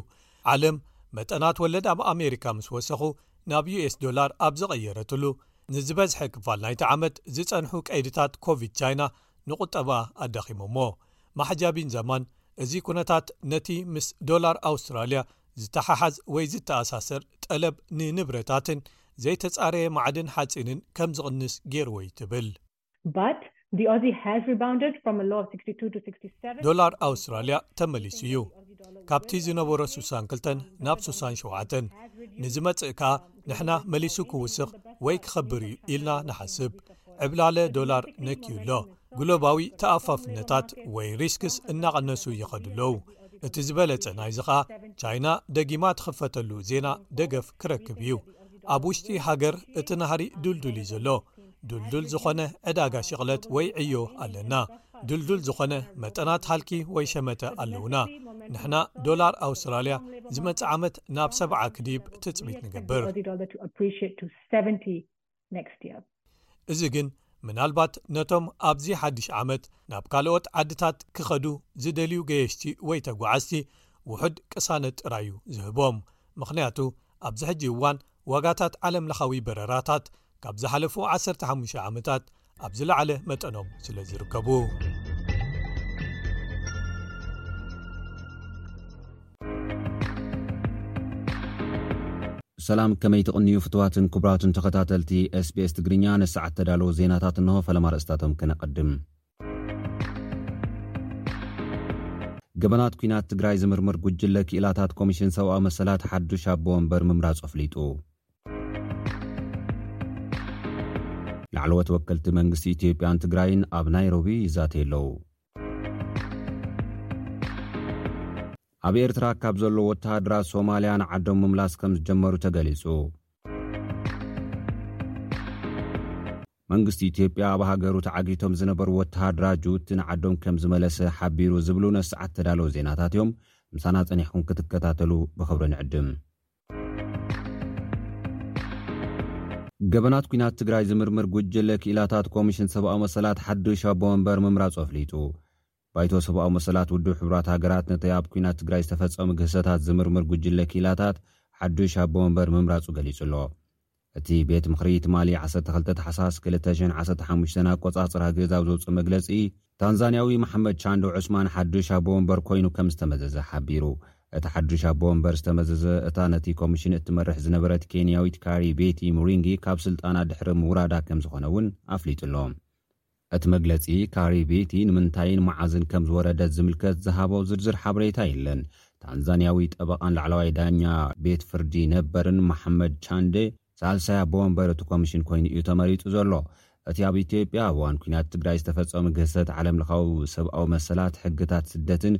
ዓለም መጠናት ወለድ ኣብ ኣሜሪካ ምስ ወሰኹ ናብ ዩኤስ ዶላር ኣብ ዝቐየረትሉ፣ ንዝበዝሐ ክፋል ናይቲ ዓመት ዝጸንሑ ቀይድታት ኮቪድ ቻይና ንቝጠባ ኣዳኺሞሞ። ማሕጃቢን ዘማን፣ እዚ ኵነታት ነቲ ምስ ዶላር ኣውስትራልያ ዝተሓሓዝ ወይ ዝተኣሳሰር ጠለብ ንንብረታትን ዘይተጻረየ ማዕድን ሓጺንን ከም ዝቕንስ ገይሩዎ'ዩ ትብል። ዶላር ኣውስትራልያ ተመሊሱ እዩ ካብቲ ዝነበሮ ሱሳን ክልተን ናብ ሱሳን ሸውዓተን ንዝመጽእ ከኣ ንሕና መሊሱ ክውስኽ ወይ ክኸብር እዩ ኢልና ንሓስብ ዕብላለ ዶላር ነክዩ ኣሎ ግሎባዊ ተኣፋፍነታት ወይ ሪስክስ እናቐነሱ ይኸዱ ኣለዉ እቲ ዝበለጸ ናይዚ ኸኣ ቻይና ደጊማ ትኽፈተሉ ዜና ደገፍ ክረክብ እዩ ኣብ ውሽጢ ሃገር እቲ ናህሪ ዱልዱል እዩ ዘሎ ድልዱል ዝኾነ ዕዳጋ ሽቕለት ወይ ዕዮ ኣለና ድልዱል ዝኾነ መጠናት ሃልኪ ወይ ሸመተ ኣለዉና ንሕና ዶላር ኣውስትራልያ ዝመጽእ ዓመት ናብ ሰዓ ክዲብ ትጽቢት ንገብር እዚ ግን ምናልባት ነቶም ኣብዚ ሓድሽ ዓመት ናብ ካልኦት ዓድታት ክኸዱ ዝደልዩ ገየሽቲ ወይ ተጓዓዝቲ ውሑድ ቅሳነት ጥራይ እዩ ዝህቦም ምኽንያቱ ኣብዚ ሕጂ እዋን ዋጋታት ዓለምለኻዊ በረራታት ካብ ዝሓለፉ ዓሰርተ ሓሙሽተ ዓመታት ኣብ ዝለዓለ መጠኖም ስለ ዝርከቡ ሰላም ከመይ ትቕንዩ ፍትዋትን ክቡራትን ተኸታተልቲ ስbs ትግርኛ ንሰዓት ተዳለዎ ዜናታት እንሆ ፈለማ ርእስታቶም ክነቐድም ገበናት ኲናት ትግራይ ዝምርምር ጉጅለ ክኢላታት ኮሚሽን ሰብኣዊ መሰላት ሓዱሽ ኣቦ ወንበር ምምራጹ ኣፍሊጡ። ላዕለዎት ወከልቲ መንግስቲ ኢትዮጵያን ትግራይን ኣብ ናይሮቢ ይዛተዩ ኣለዉ። ኣብ ኤርትራ ካብ ዘለዉ ወተሃደራት ሶማልያ ንዓዶም ምምላስ ከም ዝጀመሩ ተገሊጹ። መንግስቲ ኢትዮጵያ ኣብ ሃገሩ ተዓጊቶም ዝነበሩ ወተሃደራት ጅቡቲ ንዓዶም ከም ዝመለሰ ሓቢሩ ዝብሉ ነዚ ሰዓት ዝተዳለዉ ዜናታት እዮም። ምሳና ጸኒሕኩም ክትከታተሉ ብኽብሪ ንዕድም። ገበናት ኲናት ትግራይ ዝምርምር ጉጅለ ክኢላታት ኮሚሽን ሰብኣዊ መሰላት ሓዱሽ ኣቦ መንበር ምምራጹ ኣፍሊጡ። ባይቶ ሰብኣዊ መሰላት ውድብ ሕቡራት ሃገራት ነቲ ኣብ ኲናት ትግራይ ዝተፈጸሙ ግህሰታት ዝምርምር ጉጅለ ክኢላታት ሓዱሽ ኣቦ መንበር ምምራጹ ገሊጹ ኣሎ። እቲ ቤት ምኽሪ ትማሊ ዓሰርተ ክልተ ታሕሳስ ክልተ ሽሕን ዓሰርተ ሓሙሽተን ኣቆጻጽራ ግእዝ ኣብ ዘውጽኦ መግለጺ፣ ታንዛንያዊ መሓመድ ቻንዶ ዑስማን ሓዱሽ ኣቦ መንበር ኮይኑ ከም ዝተመዘዘ ሓቢሩ። እቲ ሓዱሽ ኣቦ መንበር ዝተመዘዘ፣ እታ ነቲ ኮሚሽን እትመርሕ ዝነበረት ኬንያዊት ካሪ ቤቲ ሙሪንጊ ካብ ስልጣና ድሕሪ ምውራዳ ከም ዝኾነ'ውን ኣፍሊጡ ኣሎ። እቲ መግለጺ ካሪ ቪቲ ንምንታይን መዓዝን ከም ዝወረደት ዝምልከት ዝሃቦ ዝርዝር ሓበሬታ የለን። ታንዛንያዊ ጠበቓን ላዕለዋይ ዳኛ ቤት ፍርዲ ነበርን መሓመድ ቻንደ፣ ሳልሳይ ኣቦ ወንበር እቲ ኮሚሽን ኮይኑ'ዩ ተመሪጹ ዘሎ። እቲ ኣብ ኢትዮጵያ ኣብ እዋን ኲናት ትግራይ ዝተፈጸሙ ግህሰት ዓለምለኻዊ ሰብኣዊ መሰላት፣ ሕግታት ስደትን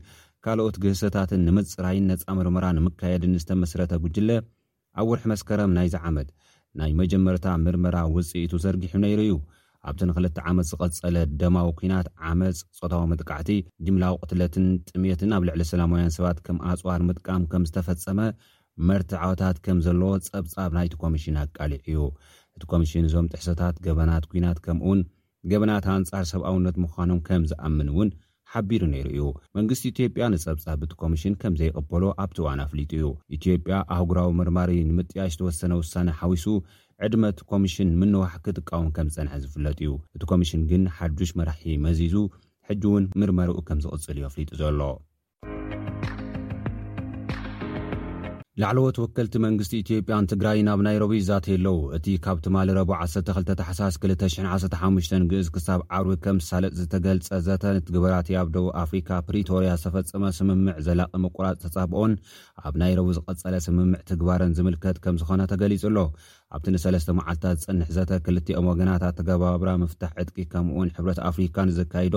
ካልኦት ግህሰታትን ንምጽራይን ነጻ ምርመራ ንምካየድን ዝተመስረተ ጉጅለ፣ ኣብ ወርሒ መስከረም ናይዚ ዓመት፣ ናይ መጀመርታ ምርመራ ውጽኢቱ ዘርጊሑ ነይሩ እዩ። ኣብቲ ንኽልተ ዓመት ዝቐጸለ ደማዊ ኲናት፣ ዓመጽ፣ ጾታዊ መጥቃዕቲ፣ ጅምላዊ ቅትለትን ጥምየትን ኣብ ልዕሊ ሰላማውያን ሰባት ከም ኣጽዋር ምጥቃም ከም ዝተፈጸመ መርትዖታት ከም ዘለዎ ጸብጻብ ናይቲ ኮሚሽን ኣቃሊዑ እዩ። እቲ ኮሚሽን እዞም ጥሕሰታት ገበናት ኲናት ከምኡ'ውን ገበናት ኣንጻር ሰብኣውነት ምዃኖም ከም ዝኣምን እውን ሓቢሩ ነይሩ እዩ። መንግስቲ ኢትዮጵያ ንጸብጻብ እቲ ኮሚሽን ከም ዘይቕበሎ ኣብቲ እዋን ኣፍሊጡ እዩ። ኢትዮጵያ፣ ኣህጉራዊ መርማሪ ንምጥያሽ ዝተወሰነ ውሳነ ሓዊሱ ዕድመ እቲ ኮሚሽን ንምንዋሕ ክትቃወም ከም ዝጸንሐ ዝፍለጥ እዩ። እቲ ኮሚሽን ግን ሓዱሽ መራሒ መዚዙ ሕጂ እውን ምርመርኡ ከም ዝቕጽል እዩ ኣፍሊጡ ዘሎ። ላዕለዎት ወከልቲ መንግስቲ ኢትዮጵያን ትግራይን ኣብ ናይሮቢ ይዛተዩ ኣለዉ። እቲ ካብ ትማሊ ረቡዕ ዓሰርተ ክልተ ታሕሳስ ክልተ ሽሕን ዓሰርተ ሓሙሽተን ግእዝ ክሳብ ዓርቢ ከም ዝሳለጥ ዝተገልጸ ዘተ፣ ንትግበራቲ ኣብ ደቡብ ኣፍሪካ ፕሪቶርያ ዝተፈጸመ ስምምዕ ዘላቒ ምቁራጽ ተጻብኦን ኣብ ናይሮቢ ዝቐጸለ ስምምዕ ትግባረን ዝምልከት ከም ዝኾነ ተገሊጹ ኣሎ። ኣብቲ ንሰለስተ መዓልትታት ዝጸንሕ ዘተ ክልቲኦም ወገናት ኣተገባብራ ምፍታሕ ዕጥቂ ከምኡ'ውን ሕብረት ኣፍሪካ ንዘካይዶ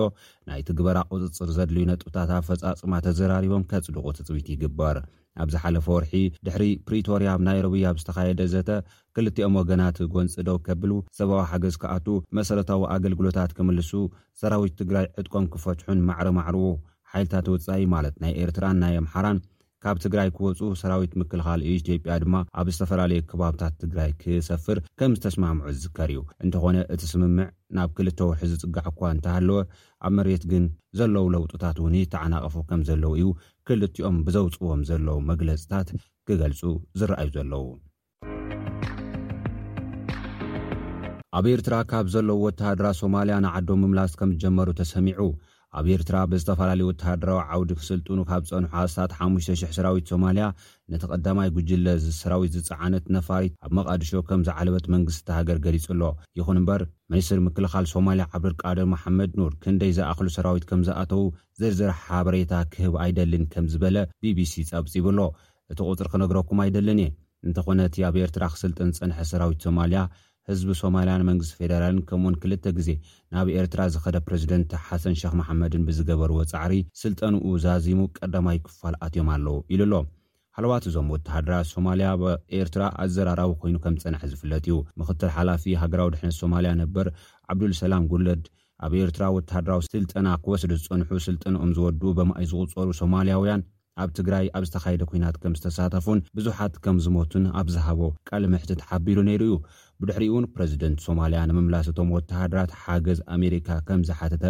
ናይ ትግበራ ቁፅፅር ዘድልዩ ነጥብታት ኣፈፃፅማ ተዘራሪቦም ከፅድቑ ትፅቢት ይግበር። ኣብ ዝሓለፈ ወርሒ ድሕሪ ፕሪቶርያ ኣብ ናይሮቢ ኣብ ዝተኻየደ ዘተ ክልቲኦም ወገናት ጎንፂ ደው ከብሉ፣ ሰብኣዊ ሓገዝ ክኣትው፣ መሰረታዊ ኣገልግሎታት ክምልሱ፣ ሰራዊት ትግራይ ዕጥቆም ክፈትሑን ማዕረ ማዕርኡ ሓይልታት ወፃኢ ማለት ናይ ኤርትራን ናይ ኣምሓራን ካብ ትግራይ ክወፁ ሰራዊት ምክልኻል ኢትዮጵያ ድማ ኣብ ዝተፈላለዩ ክባብታት ትግራይ ክሰፍር ከም ዝተስማዕምዑ ዝዝከር እዩ። እንተኾነ እቲ ስምምዕ ናብ ክልተ ወርሒ ዝፅጋዕ እኳ እንተሃለወ ኣብ መሬት ግን ዘለዉ ለውጥታት እውን ይተዓናቐፉ ከም ዘለዉ እዩ ክልቲኦም ብዘውፅዎም ዘለዉ መግለፅታት ክገልፁ ዝረኣዩ ዘለዉ። ኣብ ኤርትራ ካብ ዘለዉ ወተሃደራት ሶማልያ ንዓዶም ምምላስ ከም ዝጀመሩ ተሰሚዑ። ኣብ ኤርትራ ብዝተፈላለዩ ወተሃደራዊ ዓውዲ ክስልጥኑ ካብ ዝጸንሑ ኣስታት ሓሙሽተ ሽሕ ሰራዊት ሶማልያ ነቲ ቀዳማይ ጉጅለ ሰራዊት ዝጸዓነት ነፋሪት ኣብ መቓድሾ ከም ዝዓለበት መንግስቲ እታ ሃገር ገሊጹ ኣሎ። ይኹን እምበር ሚኒስትሪ ምክልኻል ሶማልያ ዓብደልቃድር መሓመድ ኑር ክንደይ ዝኣኽሉ ሰራዊት ከም ዝኣተዉ ዝርዝር ሓበሬታ ክህብ ኣይደልን ከም ዝበለ ቢቢሲ ጸብጺቡ ኣሎ። እቲ ቁጽሪ ክነግረኩም ኣይደልን እየ እንተኾነ እቲ ኣብ ኤርትራ ክስልጥን ዝጸንሐ ሰራዊት ሶማልያ ህዝቢ ሶማልያን መንግስቲ ፌደራልን ከምኡውን ክልተ ግዜ ናብ ኤርትራ ዝኸደ ፕረዚደንት ሓሰን ሸኽ መሓመድን ብዝገበርዎ ጻዕሪ ስልጠንኡ ዛዚሙ ቀዳማይ ክፋል ኣትዮም ኣለዉ ኢሉ ኣሎ። ሃለዋት እዞም ወተሃደራት ሶማልያ ኣብ ኤርትራ ኣዘራራቢ ኮይኑ ከምዝጸንሐ ዝፍለጥ እዩ። ምኽትል ሓላፊ ሃገራዊ ድሕነት ሶማልያ ነበር ዓብዱልሰላም ጉለድ ኣብ ኤርትራ ወተሃደራዊ ስልጠና ክወስዱ ዝጸንሑ ስልጠንኦም ዝወድኡ በማኢት ዝቑጸሩ ሶማልያውያን ኣብ ትግራይ ኣብ ዝተኻየደ ኲናት ከም ዝተሳተፉን ብዙሓት ከም ዝሞቱን ኣብ ዝሃቦ ቃለ መሕትት ሓቢሩ ነይሩ እዩ። ብድሕሪኡ'ውን ፕረዚደንት ሶማልያ ንምምላስ እቶም ወተሃደራት ሓገዝ ኣሜሪካ ከም ዝሓተተ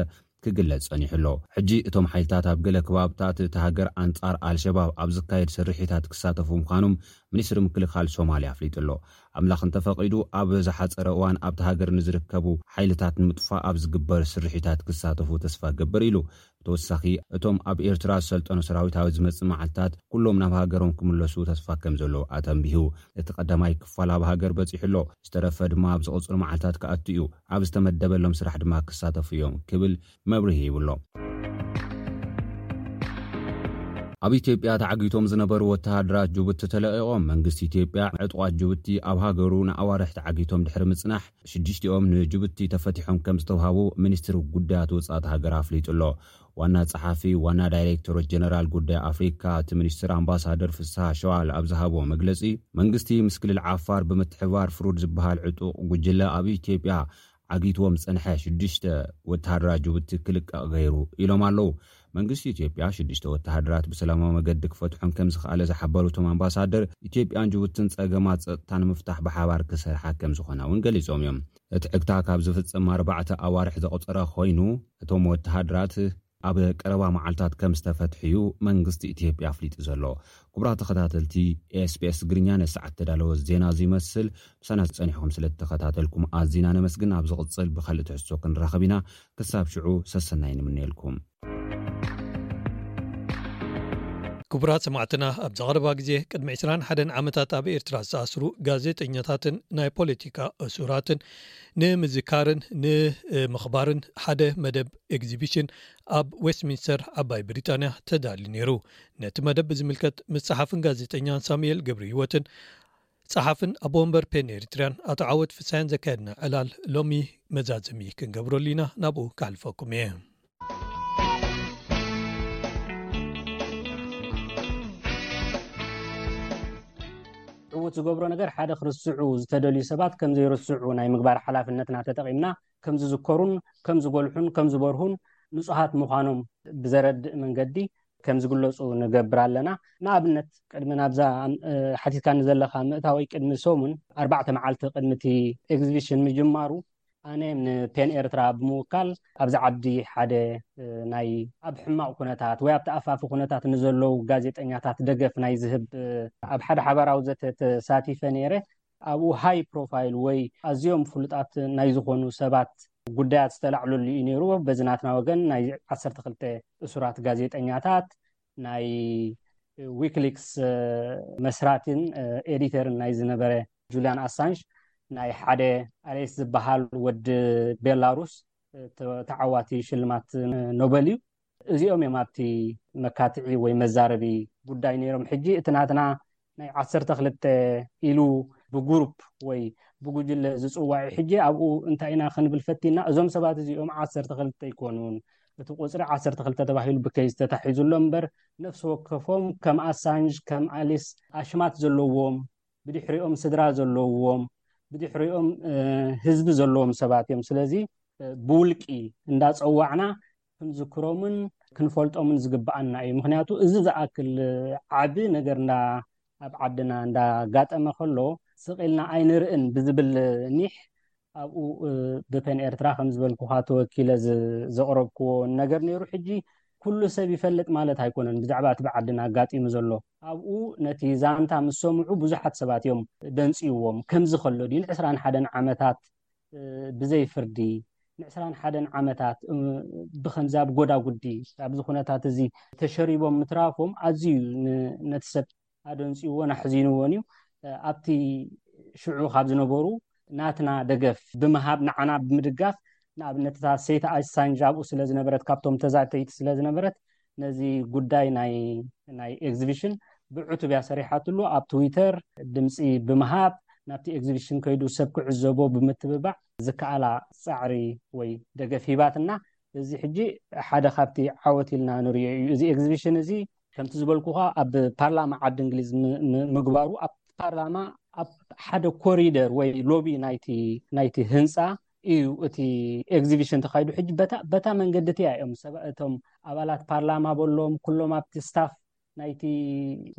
ክግለጽ ጸኒሑ ኣሎ። ሕጂ እቶም ሓይልታት ኣብ ገለ ከባብታት እታ ሃገር ኣንጻር ኣልሸባብ ኣብ ዝካየድ ስርሒታት ክሳተፉ ምዃኖም ሚኒስትሪ ምክልኻል ሶማልያ ኣፍሊጡ ኣሎ። ኣምላኽ እንተፈቒዱ ኣብ ዝሓጸረ እዋን ኣብታ ሃገር ንዝርከቡ ሓይልታት ንምጥፋእ ኣብ ዝግበር ስርሒታት ክሳተፉ ተስፋ እገብር ኢሉ። ብተወሳኺ እቶም ኣብ ኤርትራ ዝሰልጠኑ ሰራዊት ኣብ ዝመጽእ መዓልታት ኩሎም ናብ ሃገሮም ክምለሱ ተስፋ ከምዘሎ ኣተንቢሁ። እቲ ቀዳማይ ክፋል ኣብ ሃገር በጺሑ ኣሎ፣ ዝተረፈ ድማ ኣብ ዝቕጽሉ መዓልታት ክኣቱ እዩ፣ ኣብ ዝተመደበሎም ስራሕ ድማ ክሳተፉ እዮም ክብል መብርሂ ሂቡ ኣሎ። ኣብ ኢትዮጵያ ተዓጊቶም ዝነበሩ ወተሃደራት ጁቡቲ ተለቒቖም። መንግስቲ ኢትዮጵያ፣ ዕጡቓት ጁቡቲ ኣብ ሃገሩ ንኣዋርሕ ተዓጊቶም ድሕሪ ምጽናሕ፣ ሽዱሽቲኦም ንጁቡቲ ተፈቲሖም ከም ዝተውሃቡ ሚኒስትሪ ጉዳያት ወጻእታ ሃገር ኣፍሊጡ ኣሎ። ዋና ጸሓፊ ዋና ዳይሬክቶሬት ጀነራል ጉዳይ ኣፍሪካ እቲ ሚኒስትር ኣምባሳደር ፍስሃ ሸዋል ኣብ ዝሃቦ መግለጺ፣ መንግስቲ ምስ ክልል ዓፋር ብምትሕብባር ፍሩድ ዝበሃል ዕጡቕ ጉጅለ ኣብ ኢትዮጵያ ዓጊትዎም ዝጸንሐ ሽዱሽተ ወተሃደራት ጅቡቲ ክልቀቕ ገይሩ ኢሎም ኣለዉ። መንግስቲ ኢትዮጵያ ሽዱሽተ ወተሃደራት ብሰላማዊ መገዲ ክፈትሖም ከምዝኸኣለ ዝሓበሩ እቶም ኣምባሳደር፣ ኢትዮጵያን ጅቡትን ጸገማት ጸጥታ ንምፍታሕ ብሓባር ክሰርሓ ከምዝኾና እውን ገሊጾም እዮም። እቲ ዕግታ ካብ ዝፍጸም ኣርባዕተ ኣዋርሕ ዘቑጸረ ኮይኑ፣ እቶም ወተሃደራት ኣብ ቀረባ መዓልታት ከም ዝተፈትሕ'ዩ መንግስቲ ኢትዮጵያ ኣፍሊጡ ዘሎ። ኩቡራት ተኸታተልቲ SBS ትግርኛ ነዚ ሰዓት ዝተዳለወ ዜና እዚ ይመስል። ምሳና ጸኒሕኩም ስለ እተኸታተልኩም ኣዚና ነመስግን። ኣብ ዝቕጽል ብካልእ ትሕዝቶ ክንራኸብ ኢና። ክሳብ ሽዑ ሰሰናዩ ንምነየልኩም። ክቡራት ሰማዕትና ኣብዛ ቀረባ ግዜ ቅድሚ ዕስራን ሓደን ዓመታት ኣብ ኤርትራ ዝተኣስሩ ጋዜጠኛታትን ናይ ፖለቲካ እሱራትን ንምዝካርን ንምኽባርን ሓደ መደብ ኤግዚቢሽን ኣብ ዌስትሚንስተር ዓባይ ብሪጣንያ ተዳልዩ ነይሩ። ነቲ መደብ ብዝምልከት ምስ ጸሓፍን ጋዜጠኛን ሳሙኤል ገብርህይወትን ጸሓፍን ኣቦ ወንበር ፔን ኤሪትርያን ኣቶ ዓወት ፍሳሕን ዘካየድና ዕላል ሎሚ መዛዘሚ ክንገብረሉ ኢና ናብኡ ክሃልፈኩም እየ። ዕዉት ዝገብሮ ነገር ሓደ ክርስዑ ዝተደልዩ ሰባት ከምዘይርስዑ ናይ ምግባር ሓላፍነትና ተጠቒምና ከም ዝዝከሩን ከም ዝጎልሑን ከም ዝበርሁን ንጹሃት ምዃኖም ብዘረድእ መንገዲ ከም ዝግለጹ ንገብር ኣለና። ንኣብነት ቅድሚ ናብዛ ሓቲትካኒ ዘለኻ ምእታወይ ቅድሚ ሰሙን ኣርባዕተ መዓልቲ ቅድሚ እቲ ኤግዚቢሽን ምጅማሩ ኣነ ንፔን ኤርትራ ብምውካል ኣብዚ ዓዲ ሓደ ናይ ኣብ ሕማቕ ኩነታት ወይ ኣብ ተኣፋፊ ኩነታት ንዘለዉ ጋዜጠኛታት ደገፍ ናይ ዝህብ ኣብ ሓደ ሓባራዊ ዘተ ተሳቲፈ ነይረ። ኣብኡ ሃይ ፕሮፋይል ወይ ኣዝዮም ፍሉጣት ናይ ዝኾኑ ሰባት ጉዳያት ዝተላዕለሉ እዩ ነይሩ። በዚ ናትና ወገን ናይ ዓሰርተ ክልተ እሱራት ጋዜጠኛታት፣ ናይ ዊክሊክስ መስራቲን ኤዲተርን ናይ ዝነበረ ጁልያን ኣሳንጅ፣ ናይ ሓደ ኣሌስ ዝበሃል ወዲ ቤላሩስ ተዓዋቲ ሽልማት ኖበል እዩ። እዚኦም እዮም ኣብቲ መካትዒ ወይ መዛረቢ ጉዳይ ነይሮም። ሕጂ እቲ ናትና ናይ ዓሰርተ ክልተ ኢሉ ብጉሩፕ ወይ ብጉጅለ ዝጽዋዕ እዩ። ሕጂ ኣብኡ እንታይ ኢና ክንብል ፈቲንና፣ እዞም ሰባት እዚኦም ዓሰርተ ክልተ ኣይኮኑን፣ እቲ ቁጽሪ ዓሰርተ ክልተ ተባሂሉ ብኬዝ ተታሒዙሎም እምበር ነፍሲ ወከፎም ከም ኣሳንጅ፣ ከም ኣሊስ ኣሽማት ዘለዎም፣ ብድሕሪኦም ስድራ ዘለዎም፣ ብድሕሪኦም ህዝቢ ዘለዎም ሰባት እዮም። ስለዚ ብውልቂ እንዳጸዋዕና ክንዝክሮምን ክንፈልጦምን ዝግብኣና እዩ ምክንያቱ እዚ ዝኣክል ዓቢ ነገር እንዳ ኣብ ዓድና እንዳጋጠመ ከሎ ስቂልና ኣይንርእን ብዝብል ኒሕ ኣብኡ ብፐን ኤርትራ ከም ዝበልኩካ ተወኪለ ዘቕረብክዎ ነገር ነይሩ ሕጂ ኩሉ ሰብ ይፈልጥ ማለት ኣይኮነን ብዛዕባ እቲ ብዓድና ኣጋጢሙ ዘሎ ኣብኡ ነቲ ዛንታ ምስ ሰምዑ ብዙሓት ሰባት እዮም ደንጽይዎም ከምዚ ከሎ ድዩ ን ዕስራን ሓደን ዓመታት ብዘይ ፍርዲ ንዕስራን ሓደን ዓመታት ብከምዚ ኣብ ጎዳጉዲ ኣብዚ ኩነታት እዚ ተሸሪቦም ምትራፎም ኣዝዩ ነቲ ሰብ ኣደንፅዎን ኣሕዚንዎን እዩ ኣብቲ ሽዑ ካብ ዝነበሩ ናትና ደገፍ ብምሃብ ንዓና ብምድጋፍ ንኣብነት እታ ሰይቲ ኣሳንጅ ኣብኡ ስለ ዝነበረት ካብቶም ተዛተይቲ ስለ ዝነበረት ነዚ ጉዳይ ናይ ኤግዚብሽን ብዕቱብ እያ ሰሪሓትሉ ኣብ ትዊተር ድምፂ ብምሃብ ናብቲ ኤግዚብሽን ከይዱ ሰብ ክዕዘቦ ብምትብባዕ ዝከኣላ ፃዕሪ ወይ ደገፍ ሂባትና እዚ ሕጂ ሓደ ካብቲ ዓወት ኢልና ንሪኦ እዩ እዚ ኤግዚቢሽን እዚ ከምቲ ዝበልኩካ ኣብ ፓርላማ ዓዲ እንግሊዝ ምግባሩ ኣብ ፓርላማ ኣብ ሓደ ኮሪደር ወይ ሎቢ ናይቲ ህንፃ እዩ እቲ ኤግዚቢሽን ተካይዱ ሕጂ በታ መንገዲ እቲያ እዮም እቶም ኣባላት ፓርላማ በሎም ኩሎም ኣብቲ ስታፍ ናይቲ